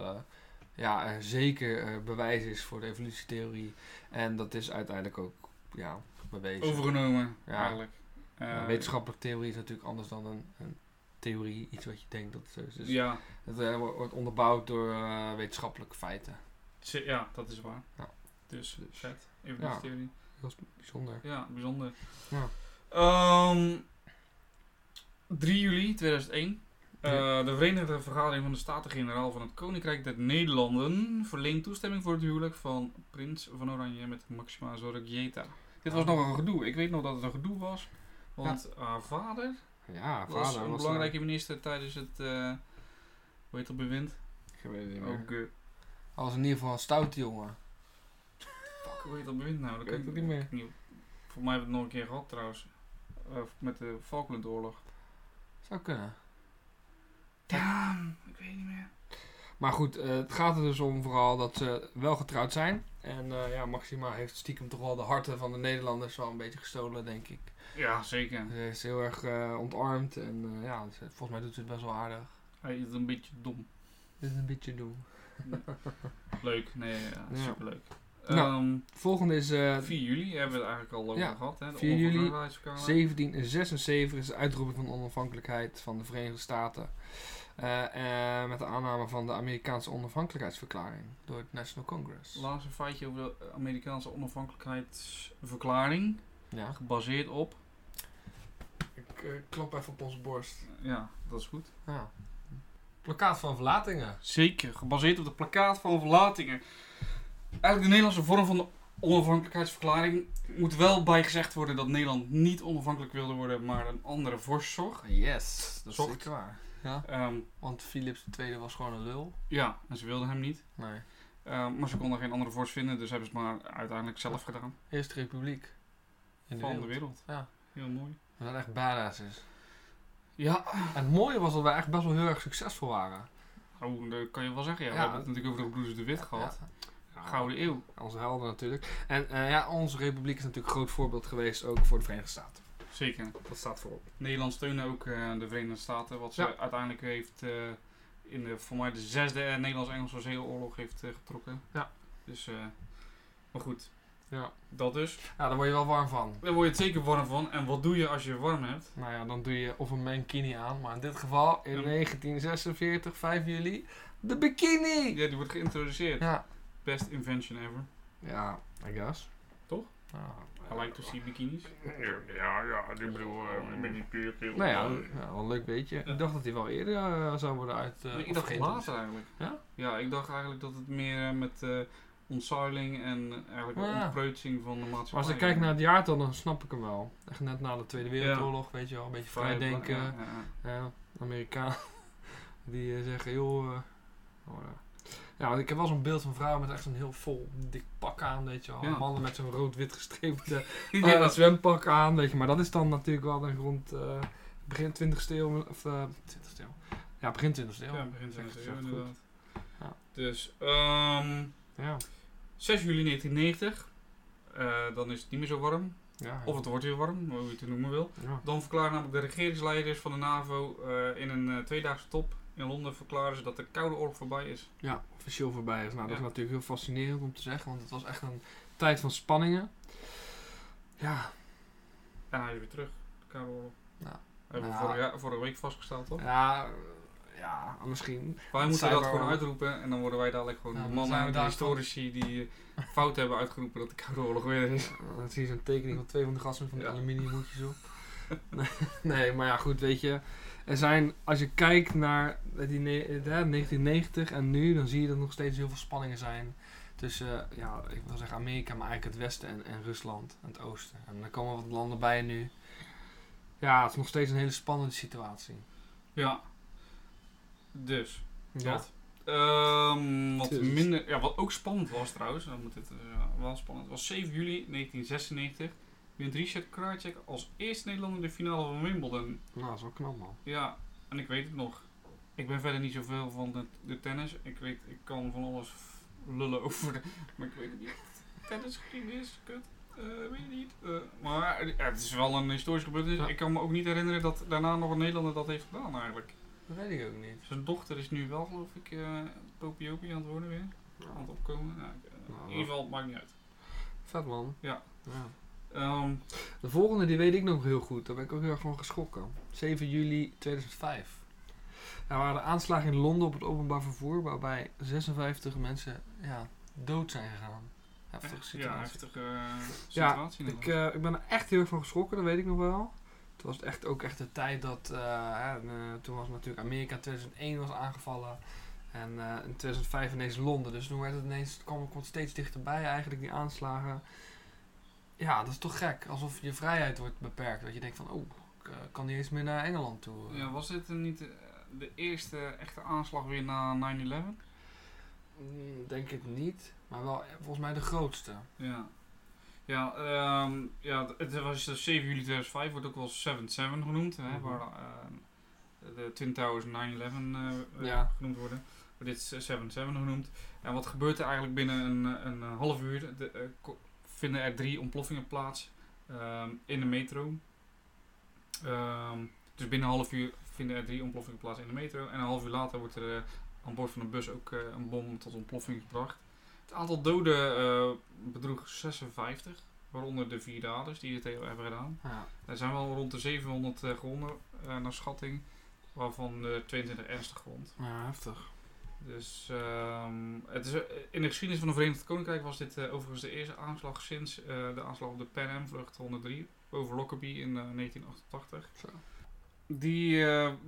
ja, er zeker bewijs is voor de evolutietheorie. En dat is uiteindelijk ook ja, bewezen. overgenomen Ja. eigenlijk. Eh, Ja, wetenschappelijke theorie is natuurlijk anders dan een, een theorie, iets wat je denkt dat het zo is. Dus Ja, het eh, wo- wordt onderbouwd door eh, wetenschappelijke feiten. ja, dat is waar. Ja. Dus, Dus, vet. Evolutietheorie. Dat is bijzonder. Ja, bijzonder. Ja. Ehm, 3 juli 2001. Eh, de Verenigde Vergadering van de Staten-Generaal van het Koninkrijk der Nederlanden verleent toestemming voor het huwelijk van prins van Oranje met Maxima Zorregieta. Dit was nog een gedoe. Ik weet nog dat het een gedoe was. Want haar vader Ja, was vader een was belangrijke minister tijdens het, eh hoe heet dat bewind? eh, ik weet het niet meer. Ook, eh, Hij was in ieder geval een stoute jongen. fuck, hoe heet dat bewind nou? Dat Ik weet het niet meer. niet. Voor mij hebben we het nog een keer gehad trouwens. Eh, met de Falklandoorlog. Zou kunnen. Ja, ik weet niet meer. Maar goed, eh, het gaat er dus om vooral dat ze wel getrouwd zijn. En eh, ja, Maxima heeft stiekem toch wel de harten van de Nederlanders wel een beetje gestolen, denk ik. Ja, zeker. Ze is heel erg eh, ontarmd en ja, volgens mij doet ze het best wel aardig. Hij is een beetje dom. Dit is een beetje doen. (laughs) Leuk, nee, ja, Ja. superleuk. Nou, Ehm, Volgende is eh 4 juli hebben we het eigenlijk al over Ja, gehad. Hè? De 4 juli, onafhankelijkheidsverklaring. 1776 is de uitroeping van de onafhankelijkheid van de Verenigde Staten. Eh, eh, met de aanname van de Amerikaanse onafhankelijkheidsverklaring door het National Congress. Laatste feitje over de Amerikaanse onafhankelijkheidsverklaring. Ja. Gebaseerd op. Ik eh, klop even op onze borst. Ja, dat is goed. Ja. Plakkaat van verlatingen. Zeker, gebaseerd op het plakkaat van verlatingen. Eigenlijk de Nederlandse vorm van de onafhankelijkheidsverklaring. Moet wel bijgezegd worden dat Nederland niet onafhankelijk wilde worden, maar een andere vorst zocht. Yes, dat is zeker waar. Ja, Ehm, want Philips II was gewoon een lul. ja, en ze wilden hem niet. Nee. Ehm, maar ze konden geen andere vorst vinden, dus hebben ze het maar uiteindelijk zelf gedaan. Eerste republiek. In de van wereld. de wereld. Ja. Heel mooi. Dat echt badass is. Ja, En het mooie was dat wij echt best wel heel erg succesvol waren. oh, dat kan je wel zeggen. Ja, we hebben het natuurlijk over de broeders de Wit gehad. Ja. Gouden eeuw. Onze helden natuurlijk. En eh, ja, onze republiek is natuurlijk een groot voorbeeld geweest ook voor de Verenigde Staten. Zeker. Dat staat voorop. Nederland steunde ook eh, de Verenigde Staten, wat ze Ja. uiteindelijk heeft eh, in de, voor mij de zesde eh, Nederlands-Engelse zeeoorlog heeft getrokken. Ja. Dus, maar goed, Ja. dat dus. ja, daar word je wel warm van. Daar word je het zeker warm van. En wat doe je als je warm hebt? Nou ja, dan doe je of een mankini aan. Maar in dit geval, in Ja. 1946, 5 juli, de bikini! Ja, die wordt geïntroduceerd. Ja. Best invention ever. Ja, I guess. Toch? Ja. I like to see bikinis. Ja, ja, ik bedoel, ik ben niet puur Nou ja, ja, wel een leuk beetje. Ik dacht dat hij wel eerder eh, zou worden uit... eh, ik dacht geen- later eigenlijk. Ja? Ja, ik dacht eigenlijk dat het meer eh, met eh ontzuiling en eh, eigenlijk Ja. de ontpreutsing van de maatschappij. Maar als ik kijk naar het jaartal, dan snap ik hem wel. Echt net na de Tweede Wereldoorlog, weet je wel. Een beetje Vrij- vrijdenken. ja, ja, ja. Ja, Amerikaan (laughs) die eh, zeggen, joh. eh, oh, ja. ik heb wel zo'n beeld van vrouwen met echt zo'n heel vol dik pak aan, weet je wel. Ja. Mannen met zo'n rood-wit gestreepte (laughs) Ja. eh, zwempak aan, weet je. Maar dat is dan natuurlijk wel dan rond eh, begin 20ste eeuw, of eh 20ste eeuw. Ja, begin 20ste eeuw. Ja, begin Zeg 20e ik eeuw het inderdaad. Ja. Dus, ehm Ja, 6 juli 1990. Eh, dan is het niet meer zo warm. ja. Of het wordt weer warm, hoe je het noemen wil. Dan verklaren namelijk de regeringsleiders van de NAVO in een tweedaagse top in Londen verklaren ze dat de Koude Oorlog voorbij is. ja, officieel voorbij is. Nou, dat is Ja. natuurlijk heel fascinerend om te zeggen, want het was echt een tijd van spanningen. Ja, En hij is weer terug, de Koude Oorlog. Ja. Hebben we Ja. vorige, ja- vorige week vastgesteld, toch? ja, ja, misschien. Wij moeten dat gewoon uitroepen en dan worden wij dadelijk gewoon Ja, de mannen we de historici die fout hebben uitgeroepen dat de Koude Oorlog weer is. Dan zie je zo'n tekening van twee van de gasten van Ja. aluminiumhoedjes op. (laughs) nee, maar ja, goed, weet je. Er zijn, als je kijkt naar die ne- eh, 1990 en nu, dan zie je dat er nog steeds heel veel spanningen zijn tussen, eh, ja, ik wil zeggen Amerika, maar eigenlijk het westen en, en Rusland en het oosten. En er komen wat landen bij nu. Ja, het is nog steeds een hele spannende situatie. Ja. Dus, Ja. dat. Ehm, wat Dus. minder, ja, wat ook spannend was trouwens, dan moet het eh, wel spannend, was 7 juli 1996 wint Richard Krajcek als eerste Nederlander de finale van Wimbledon. Nou, dat is wel knap, man. Ja, en ik weet het nog. Ik ben verder niet zoveel van de, de tennis. Ik weet, ik kan van alles lullen (laughs) over de, maar ik weet het niet. Tennisgeschiedenis, kut. eh, weet je niet. Eh, maar eh, ja, het is wel een historisch gebeurtenis. Ja. Ik kan me ook niet herinneren dat daarna nog een Nederlander dat heeft gedaan eigenlijk. Dat weet ik ook niet. Zijn dochter is nu wel, geloof ik, eh popiopie aan het worden weer. Aan het opkomen. Nou, ik, in ieder geval, het maakt niet uit. Vet, man. Ja. ja. Ehm, De volgende die weet ik nog heel goed. Daar ben ik ook heel erg van geschrokken. 7 juli 2005. Er waren aanslagen in Londen op het openbaar vervoer waarbij 56 mensen ja, dood zijn gegaan. Heftige ja, situatie. heftige eh, Ja, situatie. ik, inderdaad. eh, ik ben er echt heel erg van geschrokken, dat weet ik nog wel. Toen was het echt ook echt de tijd dat, eh, toen was natuurlijk Amerika in 2001 was aangevallen. En in 2005 ineens Londen. Dus toen werd het ineens, het kwam, kwam het steeds dichterbij eigenlijk, die aanslagen. Ja, dat is toch gek. Alsof je vrijheid wordt beperkt. Dat je denkt van, oh, ik eh, kan niet eens meer naar Engeland toe. ja, was dit niet eh, de eerste echte aanslag weer na 9-11? Mm, Denk ik niet. Maar wel eh, volgens mij de grootste. Ja. Ja, ehm, ja, het was dus 7 juli 2005, wordt ook wel 7-7 genoemd, hè, Mhm. waar ehm, de Twin Towers 9-11 eh, eh, Ja. genoemd worden. Maar dit is 7-7 genoemd. En wat gebeurt er eigenlijk binnen een, een half uur? De, eh, vinden er drie ontploffingen plaats ehm, in de metro. Ehm, dus binnen een half uur vinden er drie ontploffingen plaats in de metro. En een half uur later wordt er eh, aan boord van een bus ook eh, een bom tot ontploffing gebracht. Het aantal doden eh, bedroeg 56, waaronder de vier daders die het hebben gedaan. Ja. Er zijn wel rond de 700 eh, gewonden naar schatting, waarvan eh 22 ernstig gewond. ja, heftig. Dus ehm, het is, eh, in de geschiedenis van het Verenigd Koninkrijk was dit eh, overigens de eerste aanslag sinds eh, de aanslag op de Pan Am vlucht 103 over Lockerbie in eh, 1988. Zo. Die,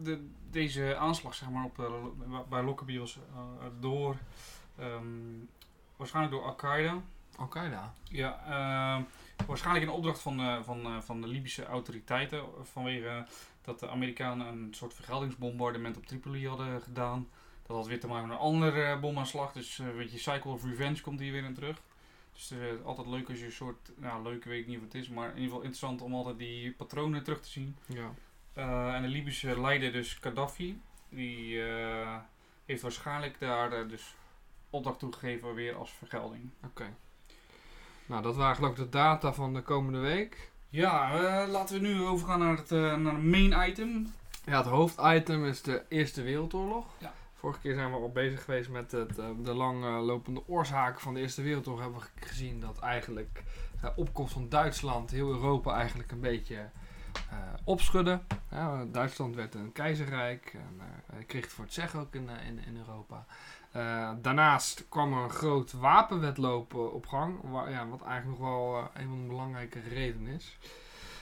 de, deze aanslag zeg maar, op, bij Lockerbie was door, ehm, waarschijnlijk door Al-Qaeda Al-Qaeda. Ja, eh, waarschijnlijk in opdracht van, van, van de Libische autoriteiten. Vanwege dat de Amerikanen een soort vergeldingsbombardement op Tripoli hadden gedaan. Dat had weer te maken met een andere eh, bomaanslag. Dus eh weet je, Cycle of Revenge komt hier weer in terug. Dus is altijd leuk als je een soort, nou leuk weet ik niet wat het is, maar in ieder geval interessant om altijd die patronen terug te zien. Ja. Eh, en de Libische leider, dus Gaddafi, die eh, heeft waarschijnlijk daar eh, dus opdracht toegegeven weer als vergelding. Oké. Nou, dat waren geloof ik de data van de komende week. Ja, eh, laten we nu overgaan naar het, eh, naar het main item. Ja, het hoofditem is de Eerste Wereldoorlog. Ja. Vorige keer zijn we al bezig geweest met het, eh, de langlopende oorzaken van de Eerste Wereldoorlog. Hebben we gezien dat eigenlijk de opkomst van Duitsland heel Europa eigenlijk een beetje eh, opschudde. Duitsland werd een keizerrijk en eh, kreeg het voor het zeggen ook in, eh, in, Europa. Eh, daarnaast kwam er een groot wapenwetloop eh, op gang, ja, wat eigenlijk nog wel eh, een van de belangrijke redenen is.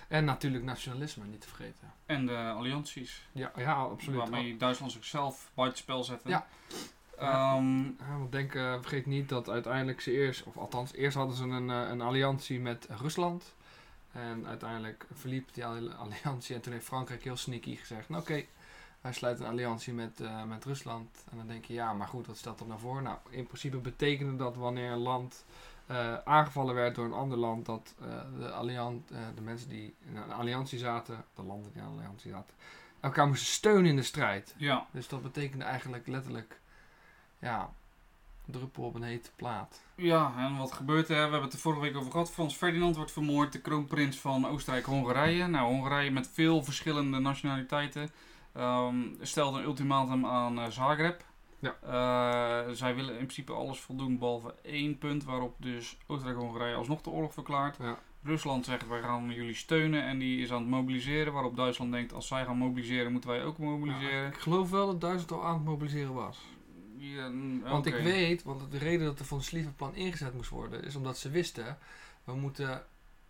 En natuurlijk nationalisme, niet te vergeten. En de allianties. Ja, ja absoluut. Waarmee Duitsland zichzelf buitenspel zette. Ja. Ehm, Ja, want denk, eh, vergeet niet dat uiteindelijk ze eerst, of althans eerst hadden ze een, eh, een alliantie met Rusland. En uiteindelijk verliep die alli- (laughs) alliantie en toen heeft Frankrijk heel sneaky gezegd, nou oké, wij sluiten een alliantie met, eh, met Rusland. En dan denk je, ja, maar goed, wat stelt dat nou voor? Nou, in principe betekende dat wanneer een land eh, aangevallen werd door een ander land, dat eh, de, alliant, eh, de mensen die in een alliantie zaten, de landen die in een alliantie zaten, elkaar moesten steunen in de strijd. ja. Dus dat betekende eigenlijk letterlijk, ja, druppel op een hete plaat. ja, en wat gebeurt er? We hebben het er vorige week over gehad. Frans Ferdinand wordt vermoord, de kroonprins van Oostenrijk-Hongarije. Nou, Hongarije met veel verschillende nationaliteiten. ehm, stelde een ultimatum aan Zagreb. Ja. Eh, zij willen in principe alles voldoen behalve één punt waarop dus Oostenrijk-Hongarije alsnog de oorlog verklaart. Ja. Rusland zegt wij gaan jullie steunen en die is aan het mobiliseren. Waarop Duitsland denkt als zij gaan mobiliseren moeten wij ook mobiliseren. Ik geloof wel dat Duitsland al aan het mobiliseren was. Ja, Want ik weet, want de reden dat er van Slievenplan ingezet moest worden, is omdat ze wisten, we moeten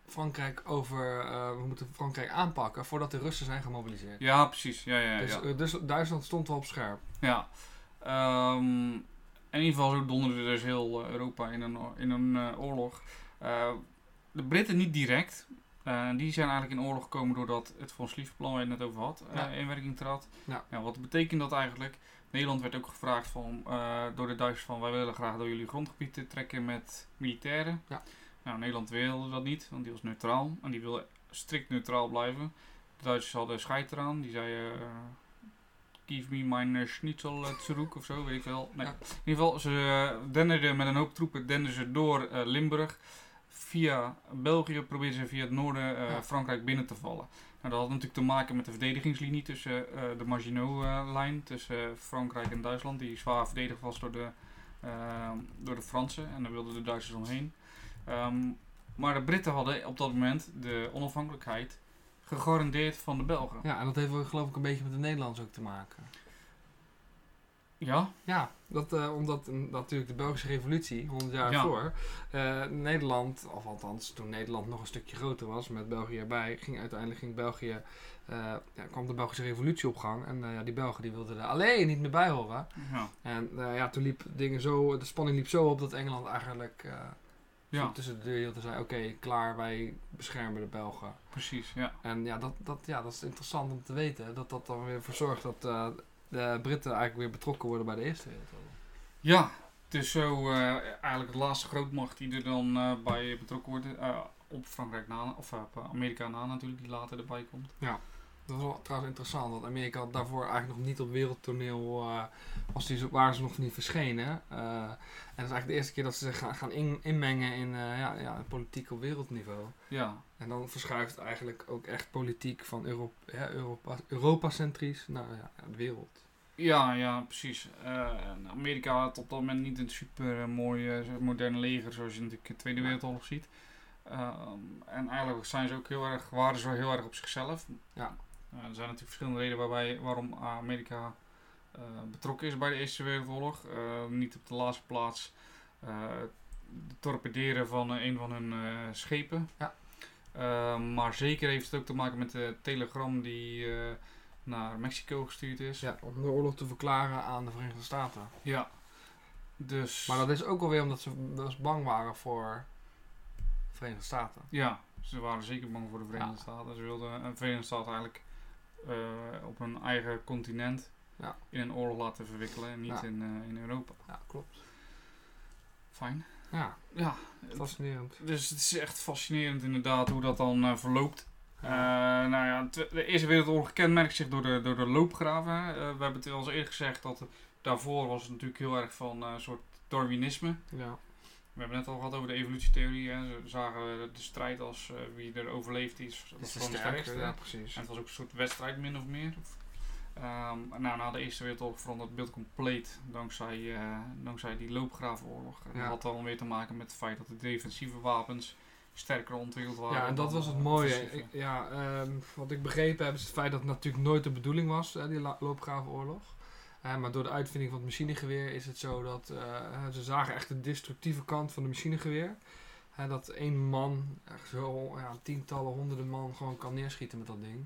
Frankrijk over, eh, we moeten Frankrijk aanpakken voordat de Russen zijn gemobiliseerd. Ja, precies. Ja, ja, dus, ja. eh, dus Duitsland stond wel op scherp. ja. Ehm, in ieder geval zo donderde dus heel eh, Europa in een, in een eh, oorlog. Eh, de Britten niet direct. Die zijn eigenlijk in oorlog gekomen doordat het Von Schlieffen-plan waar je het net over had, Ja. in werking trad. Ja. wat betekent dat eigenlijk? Nederland werd ook gevraagd van, door de Duitsers van wij willen graag door jullie grondgebied trekken met militairen. Ja. Nou, Nederland wilde dat niet, want die was neutraal. En die wilde strikt neutraal blijven. De Duitsers hadden scheid eraan. Die zeiden, give me mijn eh, schnitzel uh, zurück of zo, weet ik wel. Nee. Ja. In ieder geval, ze denderden met een hoop troepen denderden ze door eh, Limburg. Via België probeerden ze via het noorden eh, Ja. Frankrijk binnen te vallen. Nou, dat had natuurlijk te maken met de verdedigingslinie tussen eh, de Maginot-lijn, tussen eh, Frankrijk en Duitsland, die zwaar verdedigd was door de, eh, door de Fransen. En daar wilden de Duitsers omheen. Ehm, maar de Britten hadden op dat moment de onafhankelijkheid gegarandeerd van de Belgen. Ja, en dat heeft wel, geloof ik een beetje met de Nederlanders ook te maken. Ja, Ja, dat, eh, omdat natuurlijk de Belgische revolutie, 100 jaar Ja. voor, eh, Nederland, of althans toen Nederland nog een stukje groter was, met België erbij, ging uiteindelijk ging België, eh, ja, kwam de Belgische revolutie op gang. En ja, die Belgen die wilden er alleen niet meer bij horen. ja, En ja, toen liep dingen zo, de spanning liep zo op dat Engeland eigenlijk ja tussen de deur hield en zei, oké, klaar, wij beschermen de Belgen. precies. Ja. En ja dat, dat, ja, dat is interessant om te weten, dat dat dan weer voor zorgt dat eh, de Britten eigenlijk weer betrokken worden bij de Eerste Wereldoorlog. Ja, het is zo eh, eigenlijk de laatste grootmacht die er dan eh, bij betrokken wordt. op Frankrijk na, of op Amerika na natuurlijk, die later erbij komt. Dat is wel trouwens interessant, want Amerika had daarvoor eigenlijk nog niet op wereldtoneel, was die, waren ze nog niet verschenen. Eh, en dat is eigenlijk de eerste keer dat ze zich gaan, gaan in, inmengen in eh, ja, ja, politiek op wereldniveau. Ja, En dan verschuift eigenlijk ook echt politiek van Europa, ja, Europa, Europa-centrisch naar ja, de wereld. ja, ja precies. Amerika had op dat moment niet een super mooi moderne leger zoals je natuurlijk in de Tweede. Wereldoorlog ziet. Ehm, en eigenlijk zijn ze ook heel erg, waren ze heel erg op zichzelf. Ja. Eh, er zijn natuurlijk verschillende redenen waarbij, waarom Amerika eh, betrokken is bij de Eerste Wereldoorlog. Eh, niet op de laatste plaats eh het torpederen van een van hun schepen. Ja. Maar zeker heeft het ook te maken met de telegram die naar Mexico gestuurd is. Ja, om de oorlog te verklaren aan de Verenigde Staten. Ja. Dus. Maar dat is ook alweer omdat ze dus bang waren voor Verenigde Staten. Ja, ze waren zeker bang voor de Verenigde Ja. Staten. Ze wilden een Verenigde Staten eigenlijk op hun eigen continent Ja. in een oorlog laten verwikkelen en niet Ja. in, eh, in Europa. Ja, klopt. Fijn. Ja, Ja, fascinerend. dus het is echt fascinerend inderdaad hoe dat dan eh, verloopt. Eh, Ja. nou ja, de Eerste Wereldoorlog kenmerkt zich door de, door de loopgraven. Eh, we hebben het al eens eerder gezegd dat daarvoor was het natuurlijk heel erg van eh, een soort Darwinisme. ja. We hebben net al gehad over de evolutietheorie. Hè. Ze zagen de strijd als eh, wie er overleeft is. Dat is de sterkste. Ja, precies. En het was ook een soort wedstrijd min of meer. Ehm, nou, na de Eerste Wereldoorlog veranderde het beeld compleet dankzij, eh, dankzij die loopgravenoorlog. En Ja. Dat had dan weer te maken met het feit dat de defensieve wapens sterker ontwikkeld waren. Ja, en dat was het mooie. Ik- ja, ehm, wat ik begrepen heb is het feit dat het natuurlijk nooit de bedoeling was, hè, die loopgravenoorlog. Maar door de uitvinding van het machinegeweer is het zo dat eh, ze zagen echt de destructieve kant van de machinegeweer. Hè, dat één man, echt zo ja, tientallen, honderden man gewoon kan neerschieten met dat ding.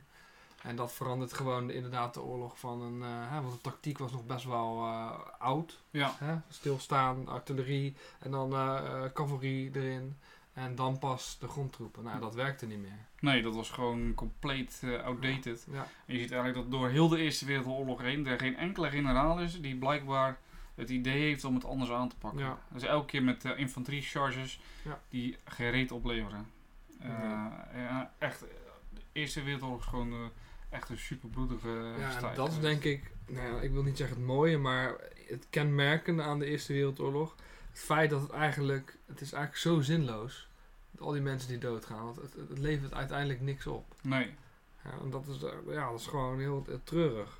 En dat verandert gewoon de- inderdaad de oorlog van een... eh, hè, want de tactiek was nog best wel eh, oud. Ja, Hè? Stilstaan, artillerie en dan eh, cavalerie erin. En dan pas de grondtroepen. Nou, dat werkte niet meer. nee, dat was gewoon compleet eh, outdated. Ja, En je ziet eigenlijk dat door heel de Eerste Wereldoorlog heen er geen enkele generaal is die blijkbaar het idee heeft om het anders aan te pakken. Ja. Dus elke keer met uh, infanterie charges Ja. die geen reet opleveren. Eh, ja, echt, de Eerste Wereldoorlog is gewoon eh, echt een superbloedige ja strijd dat is denk ik, nou ik wil niet zeggen het mooie, maar het kenmerkende aan de Eerste Wereldoorlog. Het feit dat het eigenlijk, het is eigenlijk zo zinloos. Al die mensen die doodgaan, want het, het levert uiteindelijk niks op. Nee, Ja, en dat is, eh, ja, dat is gewoon heel, heel treurig.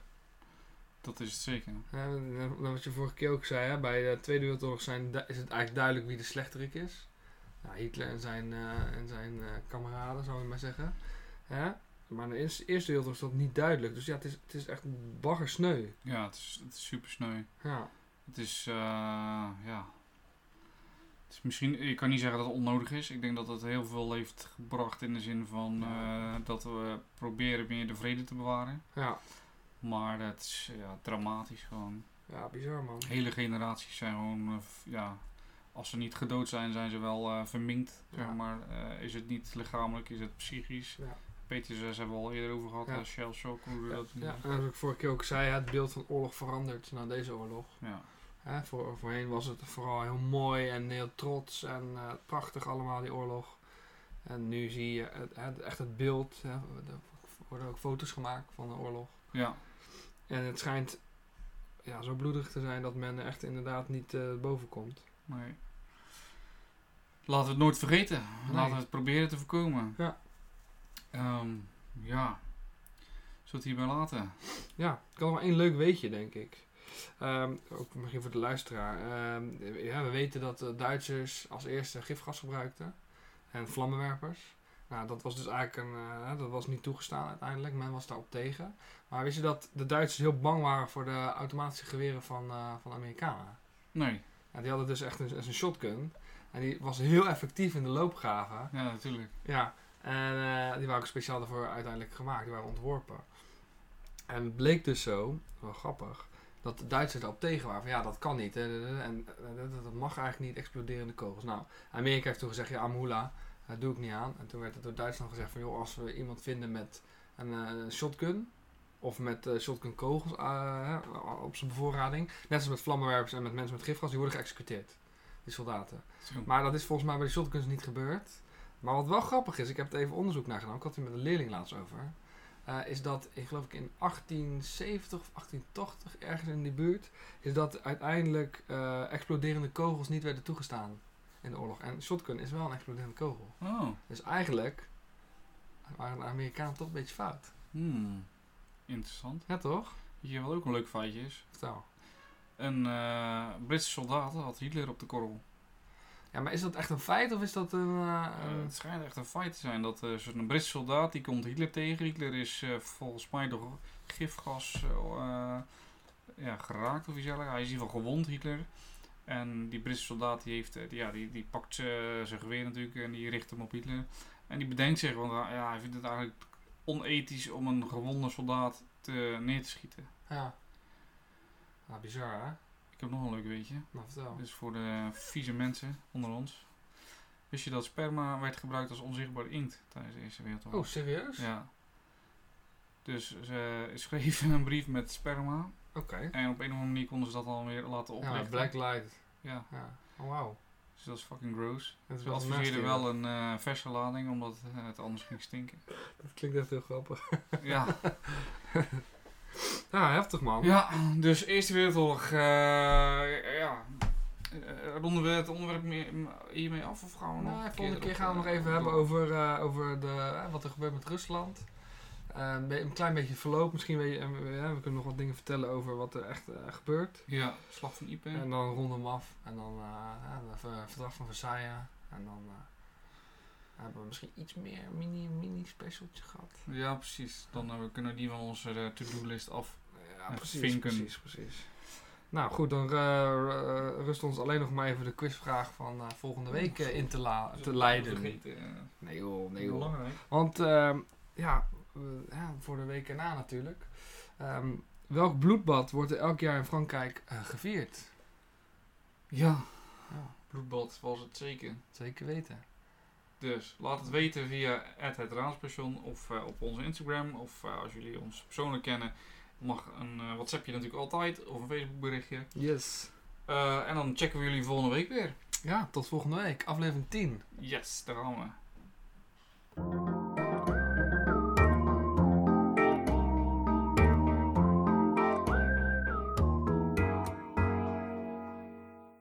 dat is het zeker. Ja, wat je vorige keer ook zei, hè, bij de Tweede Wereldoorlog zijn, is het eigenlijk duidelijk wie de slechterik is. Nou, Hitler en zijn, eh, en zijn eh, kameraden, zou ik maar zeggen. Hè? Maar in de Eerste Wereldoorlog is dat niet duidelijk. Dus ja, het is, het is echt baggersneu. Ja, het is, het is super sneu. Ja, Het is, eh, ja... Misschien, ik kan niet zeggen dat het onnodig is. Ik denk dat het heel veel heeft gebracht in de zin van eh, dat we proberen meer de vrede te bewaren. ja, Maar het is ja, dramatisch gewoon. ja bizar man. Hele generaties zijn gewoon, eh, ja, als ze niet gedood zijn, zijn ze wel eh, verminkt. Zeg maar, is het niet lichamelijk, is het psychisch. Ja. PTSS hebben we al eerder over gehad, Ja. shell shock, hoe Ja, dat ja, en zoals ik vorige keer ook zei, het beeld van oorlog verandert na deze oorlog. ja. Hè, voor, voorheen was het vooral heel mooi en heel trots en eh, prachtig allemaal, die oorlog. En nu zie je het, het- echt het beeld. Hè, er worden ook foto's gemaakt van de oorlog. ja. En het schijnt ja, zo bloedig te zijn dat men er echt inderdaad niet eh, boven komt. Nee. Laten we het nooit vergeten. Nee. Laten we het proberen te voorkomen. Ja. Ehm, ja. Zullen we het hierbij laten? Ja, ik had nog maar één leuk weetje, denk ik. Ehm, ook misschien voor de luisteraar. Ehm, ja, we weten dat de Duitsers als eerste gifgas gebruikten. En vlammenwerpers. Nou, dat was dus eigenlijk een, eh, dat was niet toegestaan uiteindelijk. Men was daarop tegen. Maar wist je dat de Duitsers heel bang waren voor de automatische geweren van, eh, van de Amerikanen? Nee. Ja, die hadden dus echt een, een shotgun. En die was heel effectief in de loopgraven. Ja, natuurlijk. Ja, en eh, die waren ook speciaal daarvoor uiteindelijk gemaakt. Die waren ontworpen. En het bleek dus zo, wel grappig, dat de Duitsers daarop tegen waren. Van ja, dat kan niet. hè, En eh, dat, mag eigenlijk niet exploderende kogels. Nou, Amerika heeft toen gezegd, ja, Amhula, dat doe ik niet aan. En toen werd het door Duitsland gezegd van, joh, als we iemand vinden met een eh, shotgun... Of met eh, shotgun kogels op zijn bevoorrading. Net als met vlammenwerpers en met mensen met gifgas. Die worden geëxecuteerd. Die soldaten. Zo. Maar dat is volgens mij bij de shotguns niet gebeurd. Maar wat wel grappig is, ik heb het even onderzoek naar gedaan, ik had het met een leerling laatst over. Eh, is dat, ik geloof ik in 1870 of 1880, ergens in die buurt, is dat uiteindelijk eh, exploderende kogels niet werden toegestaan in de oorlog. En shotgun is wel een exploderende kogel. Oh. Dus eigenlijk waren de Amerikanen toch een beetje fout. Hmm. Interessant. Ja, toch? Je wat ook een leuk feitje is? Vertel. Een eh, Britse soldaat had Hitler op de korrel. Ja, maar is dat echt een feit of is dat een... eh, het schijnt echt een feit te zijn dat eh, zo'n Britse soldaat die komt Hitler tegen. Hitler is eh, volgens mij door gifgas ja, geraakt of iets dergelijks. Hij is in ieder geval gewond, Hitler. En die Britse soldaat die heeft, die, ja, die, die pakt zijn geweer natuurlijk en die richt hem op Hitler. En die bedenkt zich, want ja, hij vindt het eigenlijk onethisch om een gewonde soldaat te, neer te schieten. ja. Nou, bizar hè? Ik heb nog een leuk weetje. Nou, vertel. Dus voor de vieze mensen onder ons. Wist je dat sperma werd gebruikt als onzichtbare inkt tijdens de Eerste Wereldoorlog? Oh, serieus? Ja. Dus ze schreven een brief met sperma. Oké. En op een of andere manier konden ze dat dan weer laten Ja, oplichten. Black Light. Ja, Ja. Oh, wauw. dus dat is fucking gross. Ze wel adviseerden wel een eh, verse lading, omdat eh, het anders ging stinken. (laughs) Dat klinkt echt heel grappig. ja. (laughs) Ja, heftig man. ja, dus Eerste Wereldoorlog. eh ja. Eh, ronden we het onderwerp meer, hiermee af of gaan we nog? Nou, een volgende keer gaan we nog eh, even hebben over, over de, wat er gebeurt met Rusland. Een, klein beetje verloop. Misschien weet je, en we, kunnen nog wat dingen vertellen over wat er echt gebeurt. Ja, slag van Ipe. En dan ronden we hem af. En dan het ver- verdrag van Versailles. En dan hebben we misschien iets meer mini, mini specialtje gehad. Ja, precies. Dan eh, we kunnen die van onze eh, to-do-list af. Ja, Ja, precies, vinken. precies, precies. Nou goed, dan eh, eh, rust ons alleen nog maar even de quizvraag van eh, volgende week eh, in te, la te leiden. Vergeten, eh, Nee joh, nee joh. belangrijk. Want ehm, ja, ja, voor de week erna natuurlijk. Ehm, welk bloedbad wordt er elk jaar in Frankrijk eh, gevierd? Ja, Ja, bloedbad was het zeker. zeker weten. Dus laat het weten via het Raadstation of eh, op onze Instagram. Of eh, als jullie ons persoonlijk kennen, mag een eh, WhatsAppje natuurlijk altijd. Of een Facebook berichtje. Yes. En dan checken we jullie volgende week weer. Ja, tot volgende week. Aflevering 10. Yes, daar gaan we.